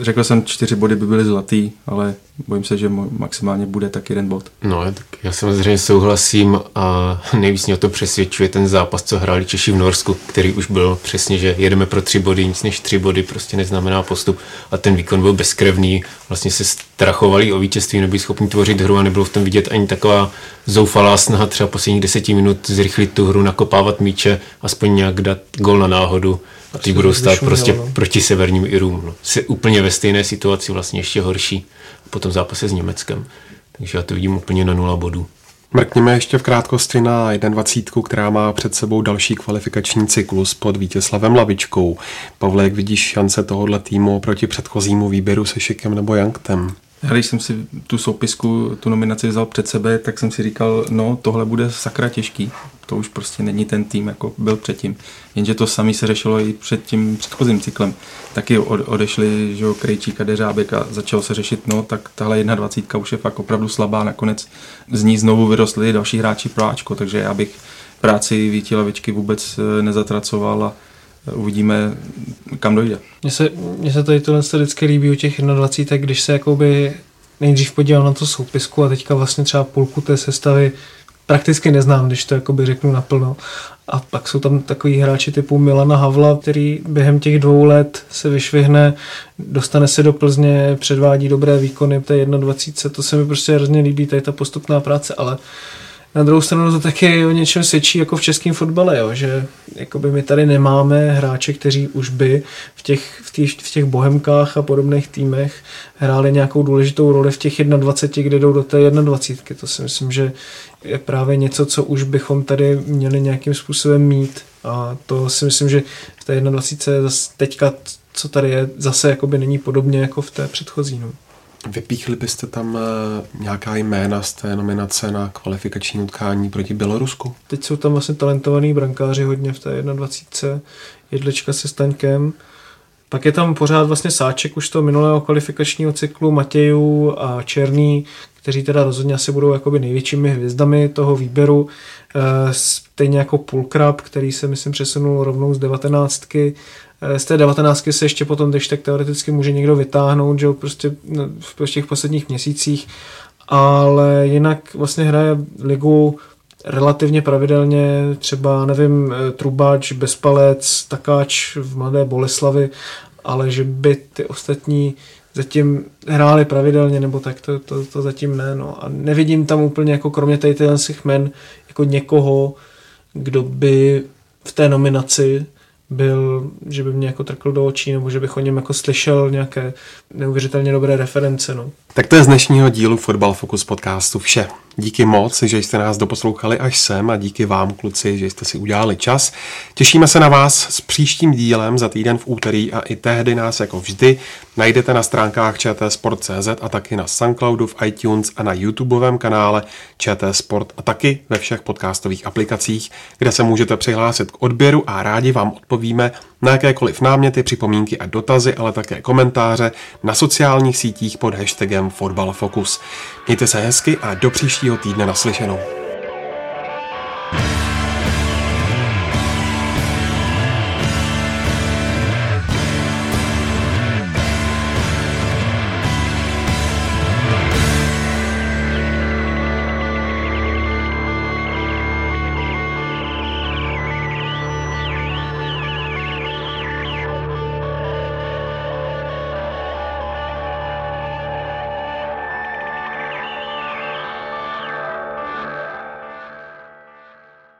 řekl jsem, čtyři body by byly zlatý, ale bojím se, že maximálně bude tak jeden bod. No, tak já samozřejmě souhlasím a nejvíc mě o to přesvědčuje ten zápas, co hráli Češi v Norsku, který už byl přesně, že jedeme pro tři body, nic než tři body prostě neznamená postup a ten výkon byl bezkrevný, vlastně se strachovali o vítězství, nebyli schopni tvořit hru a nebylo v tom vidět ani taková zoufalá snaha třeba posledních deseti minut zrychlit tu hru, nakopávat míče, aspoň nějak dát gol na náhodu a ty budou stát prostě no. proti severním Irům. No. Se úplně ve stejné situaci, vlastně ještě horší po tom zápase s Německem. Takže já to vidím úplně na nula bodů. Mrkněme ještě v krátkosti na 21, která má před sebou další kvalifikační cyklus pod Vítězslavem Lavičkou. Pavle, jak vidíš šance tohohle týmu proti předchozímu výběru se Šikem nebo Janktem? Já když jsem si tu soupisku, tu nominaci vzal před sebe, tak jsem si říkal, no tohle bude sakra těžký. To už prostě není ten tým, jako byl předtím. Jenže to samý se řešilo i před tím předchozím cyklem. Taky odešli že jo, Krejčík a Deřábek a začalo se řešit, no tak tahle 21 už je fakt opravdu slabá. Nakonec z ní znovu vyrostli další hráči pro Ačko, takže já bych práci Víti Lavičky vůbec eh, nezatracoval a uvidíme, kam dojde. Mně se, mně se tady tohle vždycky líbí u těch 21, tak když se jakoby nejdřív podíval na to soupisku a teďka vlastně třeba půlku té sestavy prakticky neznám, když to jakoby řeknu naplno. A pak jsou tam takový hráči typu Milana Havla, který během těch dvou let se vyšvihne, dostane se do Plzně, předvádí dobré výkony, to je 21, to se mi prostě hrozně líbí, tady ta postupná práce, ale na druhou stranu to taky o něčem svědčí jako v českém fotbale, jo, že jakoby my tady nemáme hráče, kteří už by v těch, v, těch, v těch bohemkách a podobných týmech hráli nějakou důležitou roli v těch 21, kde jdou do té 21. To si myslím, že je právě něco, co už bychom tady měli nějakým způsobem mít a to si myslím, že v té 21. zase teďka, co tady je, zase jakoby není podobně jako v té předchozí. No. Vypíchli byste tam eh, nějaká jména z té nominace na kvalifikační utkání proti Bělorusku? Teď jsou tam vlastně talentovaní brankáři hodně v té 21. Jedlička se Staňkem. Pak je tam pořád vlastně sáček už toho minulého kvalifikačního cyklu, Matějů a Černý, kteří teda rozhodně asi budou jakoby největšími hvězdami toho výběru. Eh, stejně jako Pulkrab, který se myslím přesunul rovnou z devatenáctky z té 19 se ještě potom když tak teoreticky může někdo vytáhnout, že prostě v těch posledních měsících, ale jinak vlastně hraje ligu relativně pravidelně, třeba, nevím, eh, Trubač, Bezpalec, Takáč v Mladé Boleslavi, ale že by ty ostatní zatím hráli pravidelně, nebo tak, to, to, to zatím ne. No. A nevidím tam úplně, jako kromě tady těch men, jako někoho, kdo by v té nominaci byl, že by mě jako trkl do očí, nebo že bych o něm jako slyšel nějaké neuvěřitelně dobré reference. No. Tak to je z dnešního dílu Football Focus podcastu vše. Díky moc, že jste nás doposlouchali až sem a díky vám, kluci, že jste si udělali čas. Těšíme se na vás s příštím dílem za týden v úterý a i tehdy nás jako vždy najdete na stránkách ČT Sport.cz a taky na Soundcloudu, v iTunes a na YouTubeovém kanále ČT Sport a taky ve všech podcastových aplikacích, kde se můžete přihlásit k odběru a rádi vám odpovíme na jakékoliv náměty, připomínky a dotazy, ale také komentáře na sociálních sítích pod hashtagem Fotbal Focus. Mějte se hezky a do příštího týdne naslyšenou.